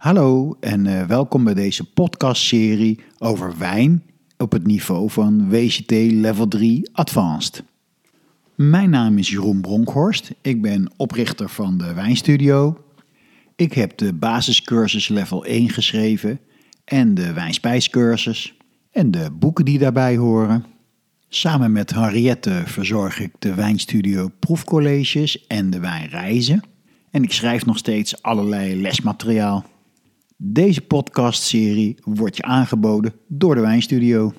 Hallo en uh, welkom bij deze podcastserie over wijn op het niveau van WCT Level 3 Advanced. Mijn naam is Jeroen Bronkhorst. Ik ben oprichter van de Wijnstudio. Ik heb de basiscursus Level 1 geschreven en de wijnspijscursus en de boeken die daarbij horen. Samen met Henriette verzorg ik de Wijnstudio proefcolleges en de wijnreizen. En ik schrijf nog steeds allerlei lesmateriaal. Deze podcastserie wordt je aangeboden door de Wijnstudio.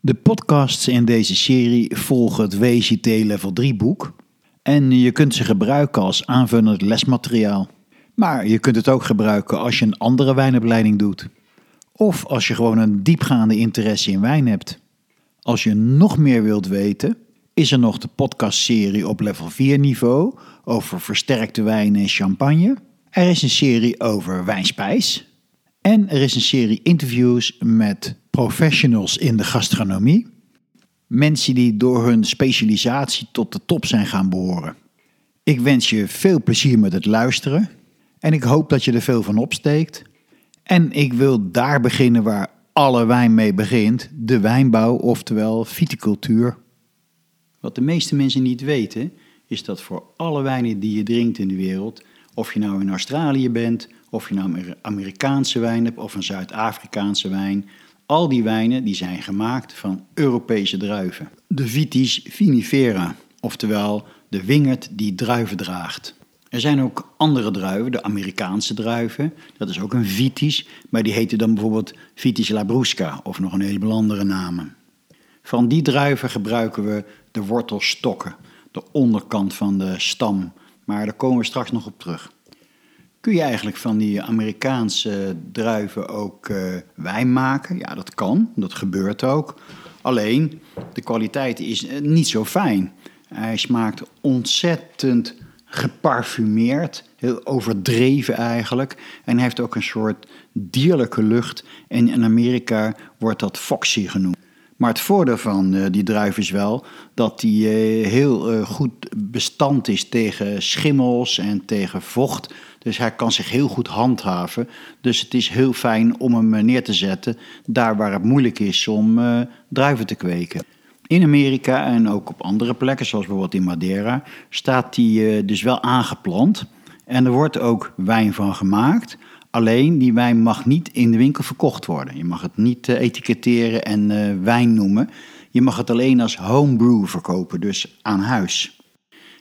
De podcasts in deze serie volgen het WCT Level 3 boek en je kunt ze gebruiken als aanvullend lesmateriaal. Maar je kunt het ook gebruiken als je een andere wijnopleiding doet. Of als je gewoon een diepgaande interesse in wijn hebt. Als je nog meer wilt weten, is er nog de podcastserie op level 4 niveau over versterkte wijn en champagne. Er is een serie over wijnspijs. En er is een serie interviews met professionals in de gastronomie. Mensen die door hun specialisatie tot de top zijn gaan behoren. Ik wens je veel plezier met het luisteren. En ik hoop dat je er veel van opsteekt. En ik wil daar beginnen waar alle wijn mee begint: de wijnbouw, oftewel viticultuur. Wat de meeste mensen niet weten, is dat voor alle wijnen die je drinkt in de wereld, of je nou in Australië bent, of je nou een Amerikaanse wijn hebt of een Zuid-Afrikaanse wijn, al die wijnen die zijn gemaakt van Europese druiven. De Vitis vinifera, oftewel de wingerd die druiven draagt. Er zijn ook andere druiven, de Amerikaanse druiven. Dat is ook een Vitis, maar die heten dan bijvoorbeeld Vitis labrusca of nog een heleboel andere namen. Van die druiven gebruiken we de wortelstokken, de onderkant van de stam. Maar daar komen we straks nog op terug. Kun je eigenlijk van die Amerikaanse druiven ook uh, wijn maken? Ja, dat kan, dat gebeurt ook. Alleen, de kwaliteit is eh, niet zo fijn. Hij smaakt ontzettend geparfumeerd, heel overdreven eigenlijk. En heeft ook een soort dierlijke lucht. En in Amerika wordt dat foxy genoemd. Maar het voordeel van uh, die druif is wel dat die uh, heel uh, goed bestand is tegen schimmels en tegen vocht. Dus hij kan zich heel goed handhaven. Dus het is heel fijn om hem neer te zetten daar waar het moeilijk is om druiven te kweken. In Amerika en ook op andere plekken, zoals bijvoorbeeld in Madeira, staat die dus wel aangeplant. En er wordt ook wijn van gemaakt. Alleen die wijn mag niet in de winkel verkocht worden. Je mag het niet uh, etiketteren en uh, wijn noemen. Je mag het alleen als homebrew verkopen, dus aan huis.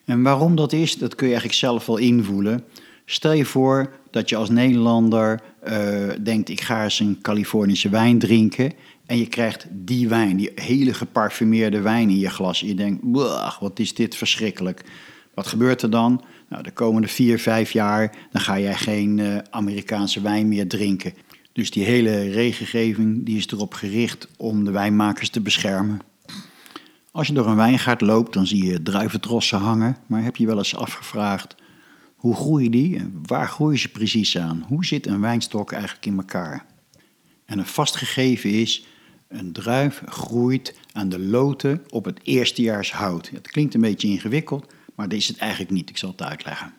En waarom dat is, dat kun je eigenlijk zelf wel invoelen. Stel je voor dat je als Nederlander uh, denkt: ik ga eens een Californische wijn drinken. En je krijgt die wijn, die hele geparfumeerde wijn in je glas. En je denkt: wat is dit verschrikkelijk. Wat gebeurt er dan? Nou, de komende vier, vijf jaar dan ga jij geen uh, Amerikaanse wijn meer drinken. Dus die hele regelgeving die is erop gericht om de wijnmakers te beschermen. Als je door een wijngaard loopt, dan zie je druiventrossen hangen. Maar heb je wel eens afgevraagd, hoe groeien die en waar groeien ze precies aan? Hoe zit een wijnstok eigenlijk in elkaar? En een vastgegeven is, een druif groeit aan de loten op het eerstejaars hout. Het klinkt een beetje ingewikkeld, maar dat is het eigenlijk niet. Ik zal het uitleggen.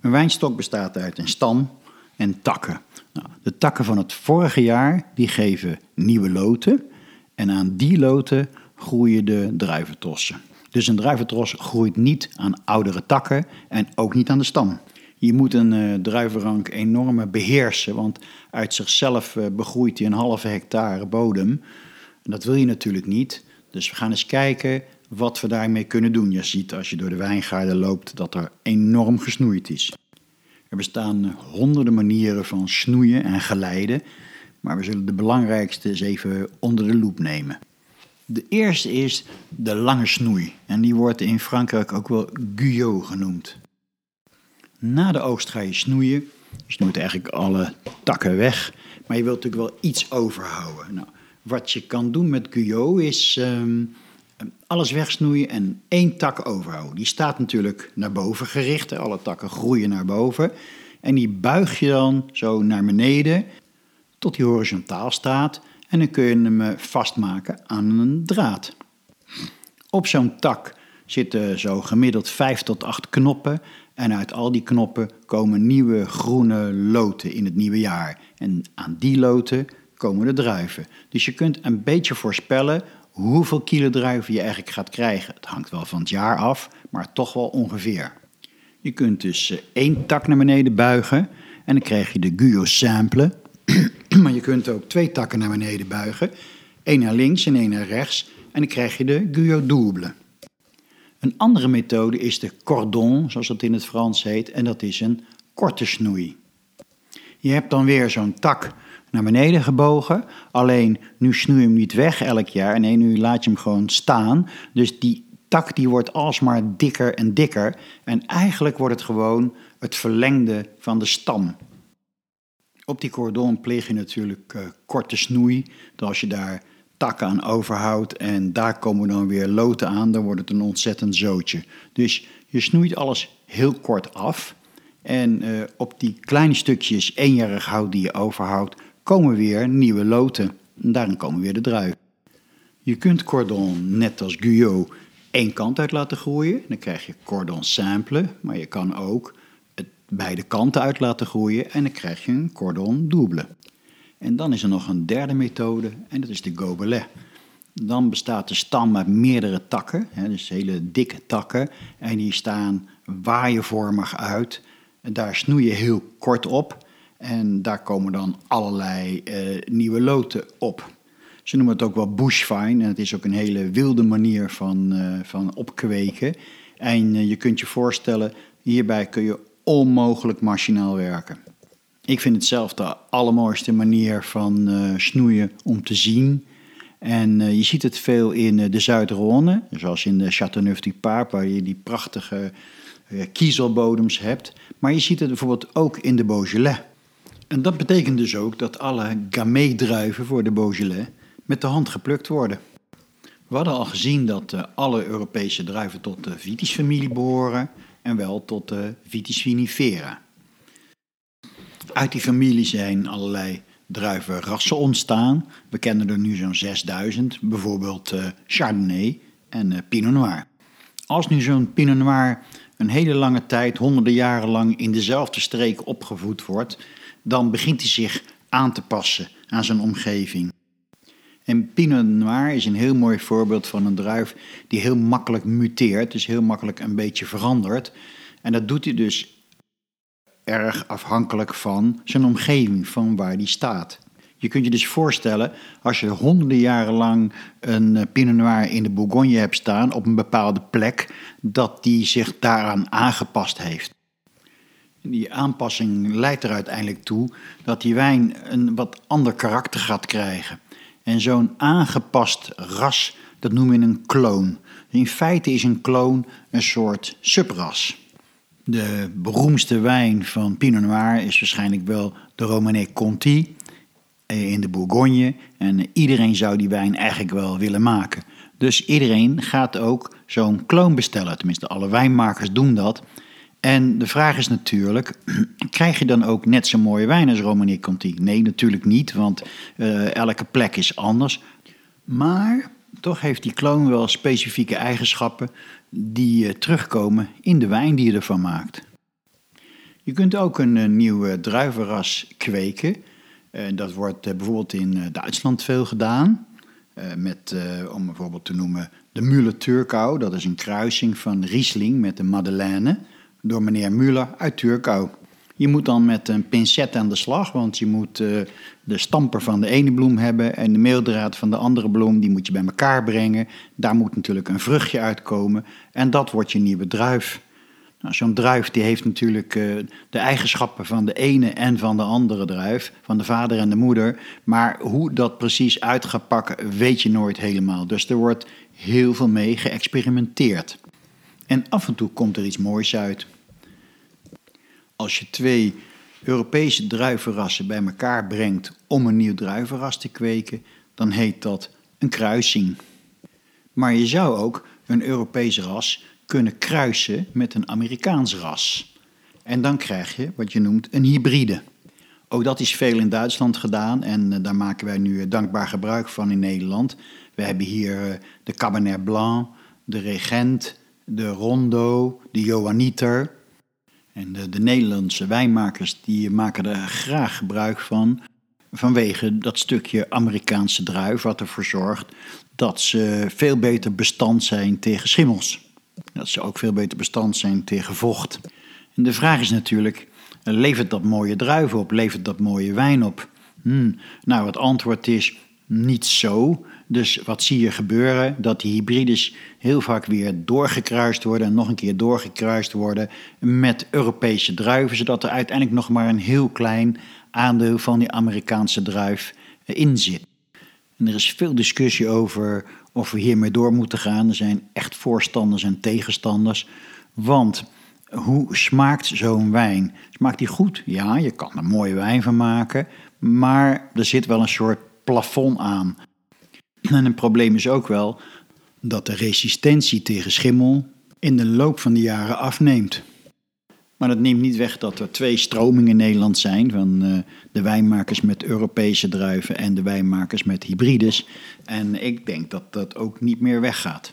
Een wijnstok bestaat uit een stam en takken. Nou, de takken van het vorige jaar die geven nieuwe loten. En aan die loten groeien de druiventrossen. Dus een druiventros groeit niet aan oudere takken en ook niet aan de stam. Je moet een uh, druivenrank enorm beheersen, want uit zichzelf uh, begroeit hij een halve hectare bodem. Dat wil je natuurlijk niet. Dus we gaan eens kijken wat we daarmee kunnen doen. Je ziet als je door de wijngaarden loopt dat er enorm gesnoeid is. Er bestaan honderden manieren van snoeien en geleiden, maar we zullen de belangrijkste eens even onder de loep nemen. De eerste is de lange snoei en die wordt in Frankrijk ook wel guyot genoemd. Na de oogst ga je snoeien. Je snoeit eigenlijk alle takken weg, maar je wilt natuurlijk wel iets overhouden. Nou, wat je kan doen met guyot is um, alles wegsnoeien en één tak overhouden. Die staat natuurlijk naar boven gericht. Alle takken groeien naar boven. En die buig je dan zo naar beneden tot die horizontaal staat. En dan kun je hem eh, vastmaken aan een draad. Op zo'n tak zitten zo gemiddeld 5 tot 8 knoppen. En uit al die knoppen komen nieuwe groene loten in het nieuwe jaar. En aan die loten komen de druiven. Dus je kunt een beetje voorspellen hoeveel kilo druiven je eigenlijk gaat krijgen. Het hangt wel van het jaar af, maar toch wel ongeveer. Je kunt dus eh, één tak naar beneden buigen en dan krijg je de Guyot simple. maar je kunt ook twee takken naar beneden buigen. één naar links en één naar rechts. En dan krijg je de Guyot double. Een andere methode is de cordon, zoals het in het Frans heet. En dat is een korte snoei. Je hebt dan weer zo'n tak naar beneden gebogen. Alleen nu snoei je hem niet weg elk jaar. Nee, nu laat je hem gewoon staan. Dus die tak die wordt alsmaar dikker en dikker. En eigenlijk wordt het gewoon het verlengde van de stam. Op die cordon pleeg je natuurlijk uh, korte snoei. Dus als je daar takken aan overhoudt en daar komen dan weer loten aan, dan wordt het een ontzettend zootje. Dus je snoeit alles heel kort af. En uh, op die kleine stukjes eenjarig hout die je overhoudt, komen weer nieuwe loten. En daarin komen weer de druiven. Je kunt cordon, net als Guyot, één kant uit laten groeien. Dan krijg je cordon simple, maar je kan ook het beide kanten uit laten groeien en dan krijg je een cordon double. En dan is er nog een derde methode en dat is de gobelet. Dan bestaat de stam uit meerdere takken, hè, dus hele dikke takken. En die staan waaienvormig uit. En daar snoei je heel kort op. En daar komen dan allerlei uh, nieuwe loten op. Ze noemen het ook wel bushvine. En het is ook een hele wilde manier van, uh, van opkweken. En uh, je kunt je voorstellen, hierbij kun je onmogelijk machinaal werken. Ik vind het zelf de allermooiste manier van snoeien om te zien. En je ziet het veel in de Zuid-Rhône, zoals in de Châteauneuf-du-Pape, waar je die prachtige kiezelbodems hebt. Maar je ziet het bijvoorbeeld ook in de Beaujolais. En dat betekent dus ook dat alle Gamay-druiven voor de Beaujolais met de hand geplukt worden. We hadden al gezien dat uh, alle Europese druiven tot de Vitis-familie behoren en wel tot de Vitis vinifera. Uit die familie zijn allerlei druivenrassen ontstaan. We kennen er nu zo'n 6000, bijvoorbeeld uh, Chardonnay en uh, Pinot Noir. Als nu zo'n Pinot Noir een hele lange tijd, honderden jaren lang in dezelfde streek opgevoed wordt, dan begint hij zich aan te passen aan zijn omgeving. En Pinot Noir is een heel mooi voorbeeld van een druif die heel makkelijk muteert, dus heel makkelijk een beetje verandert. En dat doet hij dus erg afhankelijk van zijn omgeving, van waar die staat. Je kunt je dus voorstellen, als je honderden jaren lang een eh, Pinot Noir in de Bourgogne hebt staan op een bepaalde plek, dat die zich daaraan aangepast heeft. Die aanpassing leidt er uiteindelijk toe dat die wijn een wat ander karakter gaat krijgen. En zo'n aangepast ras, dat noemen we een kloon. In feite is een kloon een soort subras. De beroemdste wijn van Pinot Noir is waarschijnlijk wel de Romanée Conti eh, in de Bourgogne. En iedereen zou die wijn eigenlijk wel willen maken. Dus iedereen gaat ook zo'n kloon bestellen. Tenminste, alle wijnmakers doen dat. En de vraag is natuurlijk, krijg je dan ook net zo'n mooie wijn als Romani Conti? Nee, natuurlijk niet, want uh, elke plek is anders. Maar toch heeft die kloon wel specifieke eigenschappen die uh, terugkomen in de wijn die je ervan maakt. Je kunt ook een uh, nieuw druivenras kweken. dat wordt bijvoorbeeld in Duitsland veel gedaan. met, om bijvoorbeeld te noemen, de Müller-Turkau. Dat is een kruising van Riesling met de Madeleine door meneer Muller uit Turkau. Je moet dan met een pincet aan de slag, want je moet uh, de stamper van de ene bloem hebben en de meeldraad van de andere bloem, die moet je bij elkaar brengen. Daar moet natuurlijk een vruchtje uitkomen en dat wordt je nieuwe druif. Nou, Zo'n druif die heeft natuurlijk uh, de eigenschappen van de ene en van de andere druif, van de vader en de moeder. Maar hoe dat precies uit gaat pakken, weet je nooit helemaal. Dus er wordt heel veel mee geëxperimenteerd. En af en toe komt er iets moois uit. Als je twee Europese druivenrassen bij elkaar brengt om een nieuw druivenras te kweken, dan heet dat een kruising. Maar je zou ook een Europees ras kunnen kruisen met een Amerikaans ras. En dan krijg je wat je noemt een hybride. Ook dat is veel in Duitsland gedaan en eh, daar maken wij nu dankbaar gebruik van in Nederland. We hebben hier eh, de Cabernet Blanc, de Regent, de Rondo, de Johanniter. En de, de Nederlandse wijnmakers die maken er graag gebruik van. Vanwege dat stukje Amerikaanse druif, wat ervoor zorgt dat ze veel beter bestand zijn tegen schimmels. Dat ze ook veel beter bestand zijn tegen vocht. En de vraag is natuurlijk, levert dat mooie druiven op? Levert dat mooie wijn op? Hmm. Nou, het antwoord is niet zo. Dus wat zie je gebeuren? Dat die hybrides heel vaak weer doorgekruist worden en nog een keer doorgekruist worden met Europese druiven, zodat er uiteindelijk nog maar een heel klein aandeel van die Amerikaanse druif in zit. En er is veel discussie over of we hiermee door moeten gaan. Er zijn echt voorstanders en tegenstanders. Want hoe smaakt zo'n wijn? Smaakt die goed? Ja, je kan er mooie wijn van maken. Maar er zit wel een soort plafond aan. En een probleem is ook wel dat de resistentie tegen schimmel in de loop van de jaren afneemt. Maar dat neemt niet weg dat er twee stromingen in Nederland zijn: van uh, de wijnmakers met Europese druiven en de wijnmakers met hybrides. En ik denk dat dat ook niet meer weggaat.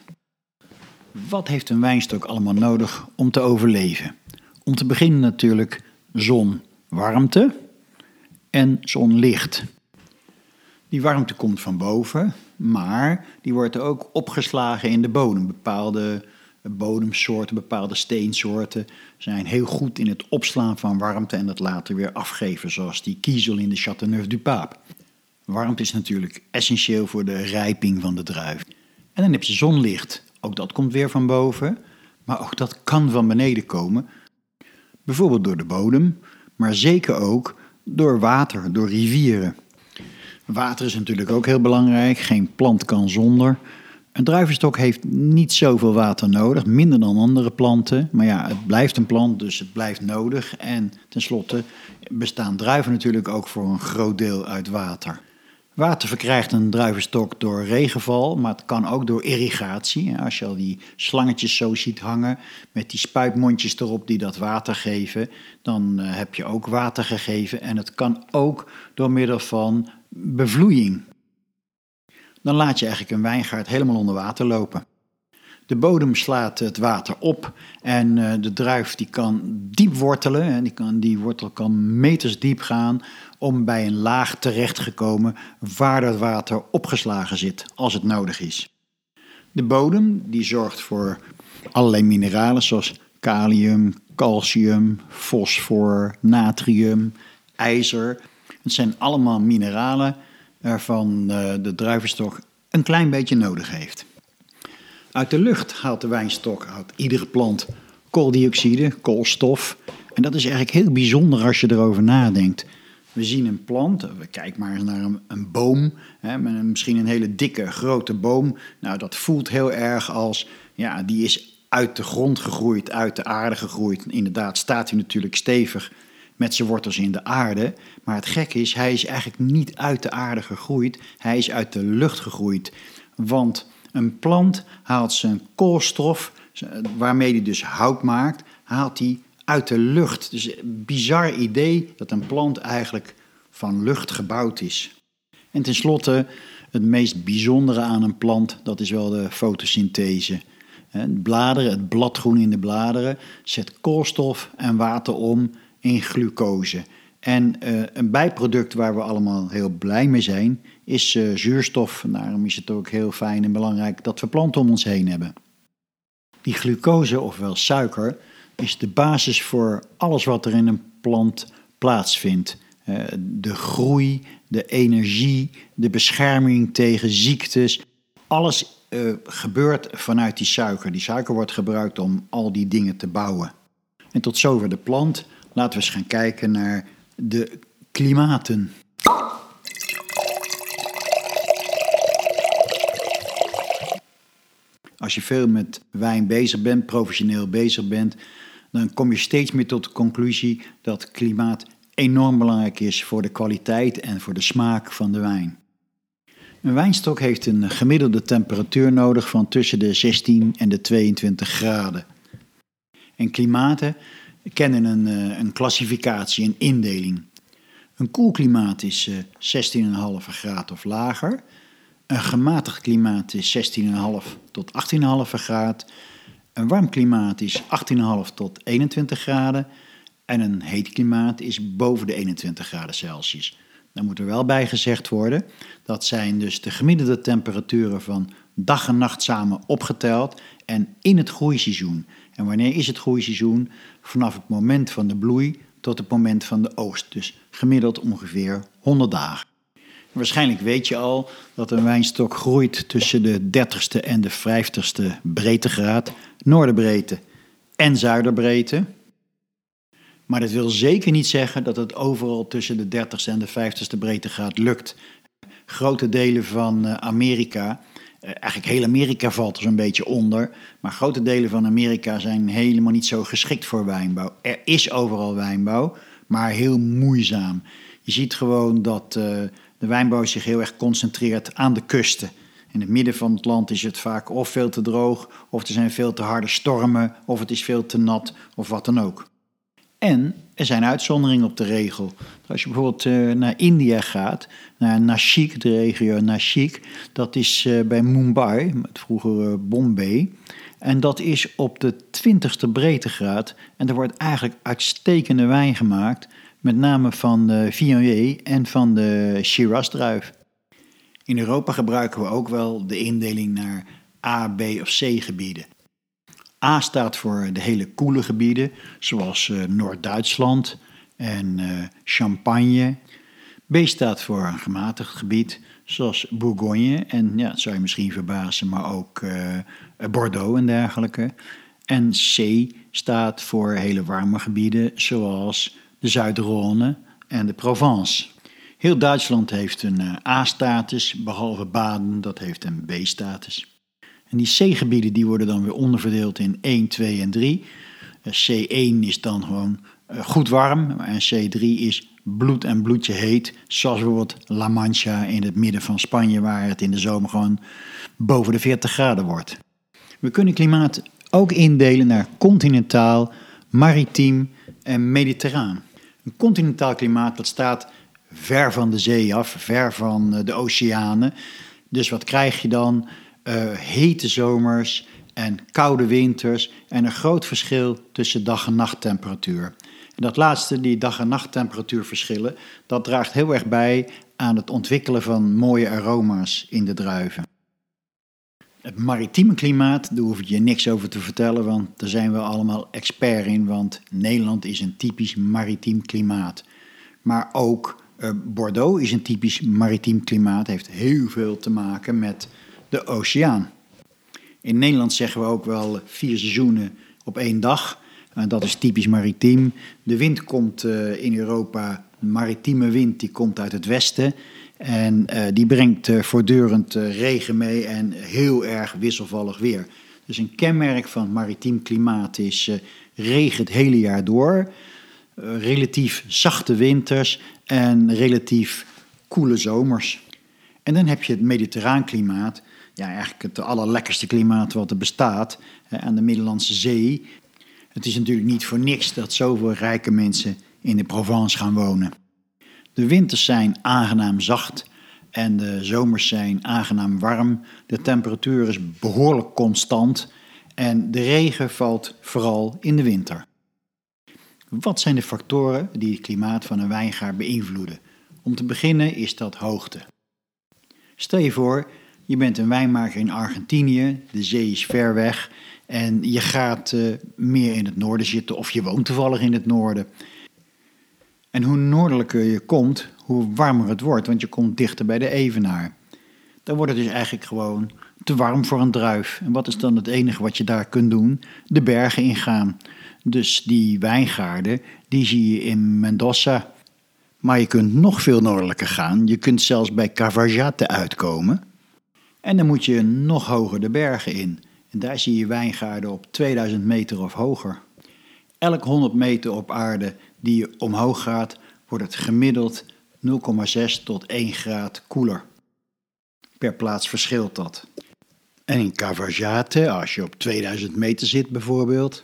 Wat heeft een wijnstok allemaal nodig om te overleven? Om te beginnen natuurlijk zon, warmte en zonlicht. Die warmte komt van boven, maar die wordt ook opgeslagen in de bodem. Bepaalde bodemsoorten, bepaalde steensoorten zijn heel goed in het opslaan van warmte en dat later weer afgeven, zoals die kiezel in de Châteauneuf-du-Pape. Warmte is natuurlijk essentieel voor de rijping van de druif. En dan heb je zonlicht. Ook dat komt weer van boven, maar ook dat kan van beneden komen. Bijvoorbeeld door de bodem, maar zeker ook door water, door rivieren. Water is natuurlijk ook heel belangrijk. Geen plant kan zonder. Een druivenstok heeft niet zoveel water nodig, minder dan andere planten. Maar ja, het blijft een plant, dus het blijft nodig. En tenslotte bestaan druiven natuurlijk ook voor een groot deel uit water. Water verkrijgt een druivenstok door regenval, maar het kan ook door irrigatie. Als je al die slangetjes zo ziet hangen met die spuitmondjes erop die dat water geven, dan eh, heb je ook water gegeven. En het kan ook door middel van bevloeiing. Dan laat je eigenlijk een wijngaard helemaal onder water lopen. De bodem slaat het water op en eh, de druif die kan diep wortelen. En die, kan, die wortel kan meters diep gaan om bij een laag terecht te komen waar dat water opgeslagen zit als het nodig is. De bodem die zorgt voor allerlei mineralen zoals kalium, calcium, fosfor, natrium, ijzer het zijn allemaal mineralen waarvan eh, de druivenstok een klein beetje nodig heeft. Uit de lucht haalt de wijnstok, haalt iedere plant kooldioxide, koolstof. En dat is eigenlijk heel bijzonder als je erover nadenkt. We zien een plant, we kijken maar eens naar een, boom, hè, met misschien een hele dikke, grote boom. Nou, dat voelt heel erg als, ja, die is uit de grond gegroeid, uit de aarde gegroeid. Inderdaad staat hij natuurlijk stevig met zijn wortels in de aarde. Maar het gekke is, hij is eigenlijk niet uit de aarde gegroeid, hij is uit de lucht gegroeid. Want een plant haalt zijn koolstof, waarmee hij dus hout maakt, haalt hij uit de lucht. Dus een bizar idee dat een plant eigenlijk van lucht gebouwd is. En tenslotte, het meest bijzondere aan een plant, dat is wel de fotosynthese. Bladeren, het bladgroen in de bladeren, zet koolstof en water om in glucose. En uh, een bijproduct waar we allemaal heel blij mee zijn, is uh, zuurstof. Daarom is het ook heel fijn en belangrijk dat we planten om ons heen hebben. Die glucose, ofwel suiker, is de basis voor alles wat er in een plant plaatsvindt. Uh, de groei, de energie, de bescherming tegen ziektes. Alles gebeurt vanuit die suiker. Die suiker wordt gebruikt om al die dingen te bouwen. En tot zover de plant. Laten we eens gaan kijken naar de klimaten. Als je veel met wijn bezig bent, professioneel bezig bent, dan kom je steeds meer tot de conclusie dat klimaat enorm belangrijk is voor de kwaliteit en voor de smaak van de wijn. Een wijnstok heeft een gemiddelde temperatuur nodig van tussen de 16 en de 22 graden. En klimaten kennen een, eh, een klassificatie, een indeling. Een koel klimaat is 16,5 eh, graden of lager. Een gematigd klimaat is 16,5 tot 18,5 graden. Een warm klimaat is 18,5 tot 21 graden. En een heet klimaat is boven de 21 graden Celsius. Dan moet er wel bij gezegd worden, dat zijn dus de gemiddelde temperaturen van dag en nacht samen opgeteld en in het groeiseizoen. En wanneer is het groeiseizoen? Vanaf het moment van de bloei tot het moment van de oogst. Dus gemiddeld ongeveer 100 dagen. Waarschijnlijk weet je al dat een wijnstok groeit tussen de 30ste en de 50ste breedtegraad, noorderbreedte en zuiderbreedte. Maar dat wil zeker niet zeggen dat het overal tussen de 30ste en de 50ste breedtegraad lukt. Grote delen van eh, Amerika, eigenlijk heel Amerika valt er zo'n beetje onder, maar grote delen van Amerika zijn helemaal niet zo geschikt voor wijnbouw. Er is overal wijnbouw, maar heel moeizaam. Je ziet gewoon dat uh, de wijnbouw zich heel erg concentreert aan de kusten. In het midden van het land is het vaak of veel te droog, of er zijn veel te harde stormen, of het is veel te nat, of wat dan ook. En er zijn uitzonderingen op de regel. Als je bijvoorbeeld uh, naar India gaat, naar Nashik, de regio Nashik, dat is uh, bij Mumbai, het vroegere Bombay. En dat is op de 20ste breedtegraad. En er wordt eigenlijk uitstekende wijn gemaakt, met name van de Viognier en van de Shiraz-druif. In Europa gebruiken we ook wel de indeling naar A, B of C gebieden. A staat voor de hele koele gebieden, zoals uh, Noord-Duitsland en uh, Champagne. B staat voor een gematigd gebied, zoals Bourgogne en ja, dat zou je misschien verbazen, maar ook uh, Bordeaux en dergelijke. En C staat voor hele warme gebieden, zoals de Zuid-Rhône en de Provence. Heel Duitsland heeft een A-status, behalve Baden, dat heeft een B-status. En die C-gebieden die worden dan weer onderverdeeld in 1, 2 en 3. C1 is dan gewoon goed warm en C3 is bloed en bloedje heet. Zoals bijvoorbeeld La Mancha in het midden van Spanje, waar het in de zomer gewoon boven de 40 graden wordt. We kunnen klimaat ook indelen naar continentaal, maritiem en mediterraan. Een continentaal klimaat dat staat ver van de zee af, ver van de oceanen. Dus wat krijg je dan? Uh, hete zomers en koude winters en een groot verschil tussen dag- en nachttemperatuur. En dat laatste, die dag- en nachttemperatuurverschillen, dat draagt heel erg bij aan het ontwikkelen van mooie aroma's in de druiven. Het maritieme klimaat, daar hoef ik je niks over te vertellen, want daar zijn we allemaal expert in, want Nederland is een typisch maritiem klimaat. Maar ook uh, Bordeaux is een typisch maritiem klimaat, heeft heel veel te maken met de oceaan. In Nederland zeggen we ook wel vier seizoenen op één dag. En dat is typisch maritiem. De wind komt uh, in Europa, maritieme wind, die komt uit het westen. En uh, die brengt voortdurend regen mee en heel erg wisselvallig weer. Dus een kenmerk van maritiem klimaat is regen het hele jaar door. relatief zachte winters en relatief koele zomers. En dan heb je het mediterraan klimaat ja, eigenlijk het allerlekkerste klimaat wat er bestaat aan de Middellandse Zee. Het is natuurlijk niet voor niks dat zoveel rijke mensen in de Provence gaan wonen. De winters zijn aangenaam zacht en de zomers zijn aangenaam warm. De temperatuur is behoorlijk constant en de regen valt vooral in de winter. Wat zijn de factoren die het klimaat van een wijngaard beïnvloeden? Om te beginnen is dat hoogte. Stel je voor, je bent een wijnmaker in Argentinië, de zee is ver weg en je gaat uh, meer in het noorden zitten of je woont toevallig in het noorden. En hoe noordelijker je komt, hoe warmer het wordt, want je komt dichter bij de evenaar. Dan wordt het dus eigenlijk gewoon te warm voor een druif. En wat is dan het enige wat je daar kunt doen? De bergen ingaan. Dus die wijngaarden, die zie je in Mendoza. Maar je kunt nog veel noordelijker gaan. Je kunt zelfs bij Cavajate uitkomen. En dan moet je nog hoger de bergen in. En daar zie je wijngaarden op 2000 meter of hoger. Elk 100 meter op aarde die je omhoog gaat, wordt het gemiddeld 0,6 tot 1 graad koeler. Per plaats verschilt dat. En in Cavajate, als je op 2000 meter zit bijvoorbeeld,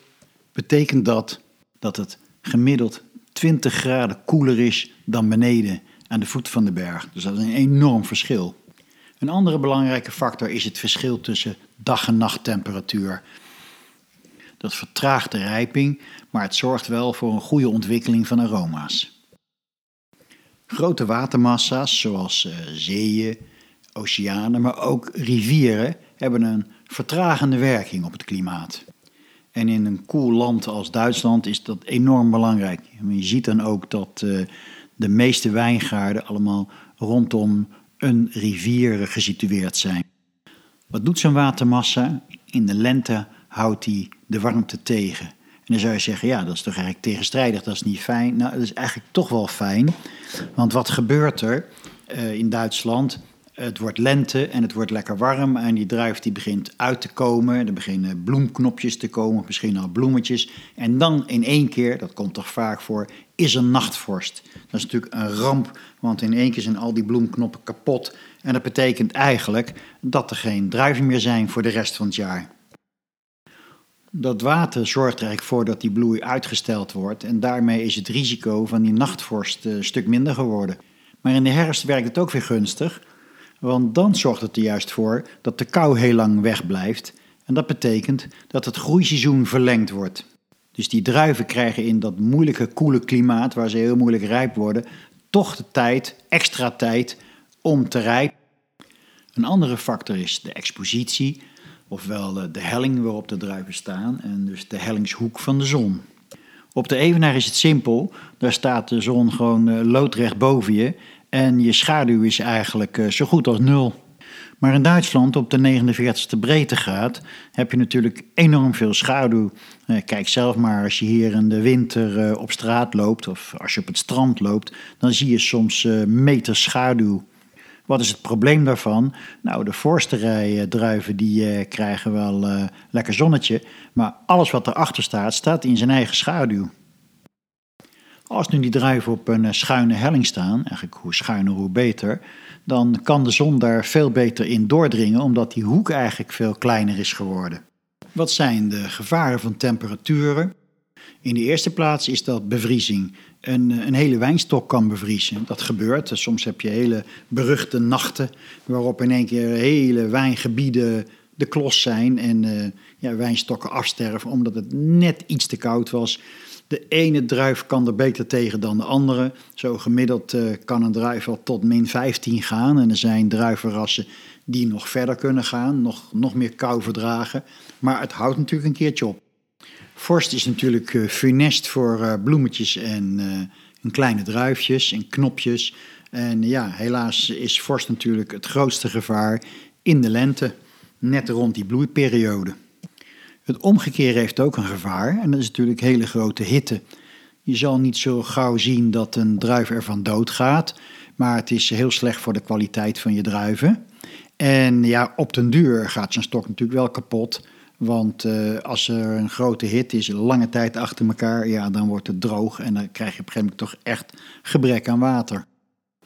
betekent dat dat het gemiddeld 20 graden koeler is dan beneden aan de voet van de berg. Dus dat is een enorm verschil. Een andere belangrijke factor is het verschil tussen dag- en nachttemperatuur. Dat vertraagt de rijping, maar het zorgt wel voor een goede ontwikkeling van aroma's. Grote watermassa's zoals uh, zeeën, oceanen, maar ook rivieren hebben een vertragende werking op het klimaat. En in een koel land als Duitsland is dat enorm belangrijk. Je ziet dan ook dat uh, de meeste wijngaarden allemaal rondom een rivier gesitueerd zijn. Wat doet zo'n watermassa? In de lente houdt hij de warmte tegen. En dan zou je zeggen, ja, dat is toch eigenlijk tegenstrijdig, dat is niet fijn. Nou, dat is eigenlijk toch wel fijn. Want wat gebeurt er uh, in Duitsland? Het wordt lente en het wordt lekker warm en die druif die begint uit te komen. Er beginnen bloemknopjes te komen, misschien al bloemetjes. En dan in één keer, dat komt toch vaak voor, is er nachtvorst. Dat is natuurlijk een ramp, want in één keer zijn al die bloemknoppen kapot. En dat betekent eigenlijk dat er geen druiven meer zijn voor de rest van het jaar. Dat water zorgt er eigenlijk voor dat die bloei uitgesteld wordt en daarmee is het risico van die nachtvorst een stuk minder geworden. Maar in de herfst werkt het ook weer gunstig, want dan zorgt het er juist voor dat de kou heel lang wegblijft en dat betekent dat het groeiseizoen verlengd wordt. Dus die druiven krijgen in dat moeilijke, koele klimaat, waar ze heel moeilijk rijp worden, toch de tijd, extra tijd om te rijpen. Een andere factor is de expositie, ofwel de helling waarop de druiven staan, en dus de hellingshoek van de zon. Op de evenaar is het simpel, daar staat de zon gewoon eh, loodrecht boven je en je schaduw is eigenlijk eh, zo goed als nul. Maar in Duitsland op de 49ste breedtegraad heb je natuurlijk enorm veel schaduw. Eh, kijk zelf maar als je hier in de winter op straat loopt of als je op het strand loopt, dan zie je soms meters schaduw. Wat is het probleem daarvan? Nou, de voorste rij druiven die krijgen wel lekker zonnetje, maar alles wat erachter staat, staat in zijn eigen schaduw. Als nu die druiven op een schuine helling staan, eigenlijk hoe schuiner hoe beter, dan kan de zon daar veel beter in doordringen, omdat die hoek eigenlijk veel kleiner is geworden. Wat zijn de gevaren van temperaturen? In de eerste plaats is dat bevriezing. Een, een, hele wijnstok kan bevriezen. Dat gebeurt. Soms heb je hele beruchte nachten waarop in één keer hele wijngebieden de klos zijn en uh, ja, wijnstokken afsterven omdat het net iets te koud was. De ene druif kan er beter tegen dan de andere. Zo gemiddeld uh, kan een druif al tot min 15 gaan. En er zijn druivenrassen die nog verder kunnen gaan, nog, nog meer kou verdragen. Maar het houdt natuurlijk een keertje op. Vorst is natuurlijk uh, funest voor uh, bloemetjes en, en, kleine druifjes en knopjes. En ja, helaas is vorst natuurlijk het grootste gevaar in de lente, net rond die bloeiperiode. Het omgekeerde heeft ook een gevaar en dat is natuurlijk hele grote hitte. Je zal niet zo gauw zien dat een druif ervan doodgaat, maar het is heel slecht voor de kwaliteit van je druiven. En ja, op den duur gaat zijn stok natuurlijk wel kapot. Want uh, als er een grote hit is, lange tijd achter elkaar, ja, dan wordt het droog en dan krijg je op een gegeven moment toch echt gebrek aan water.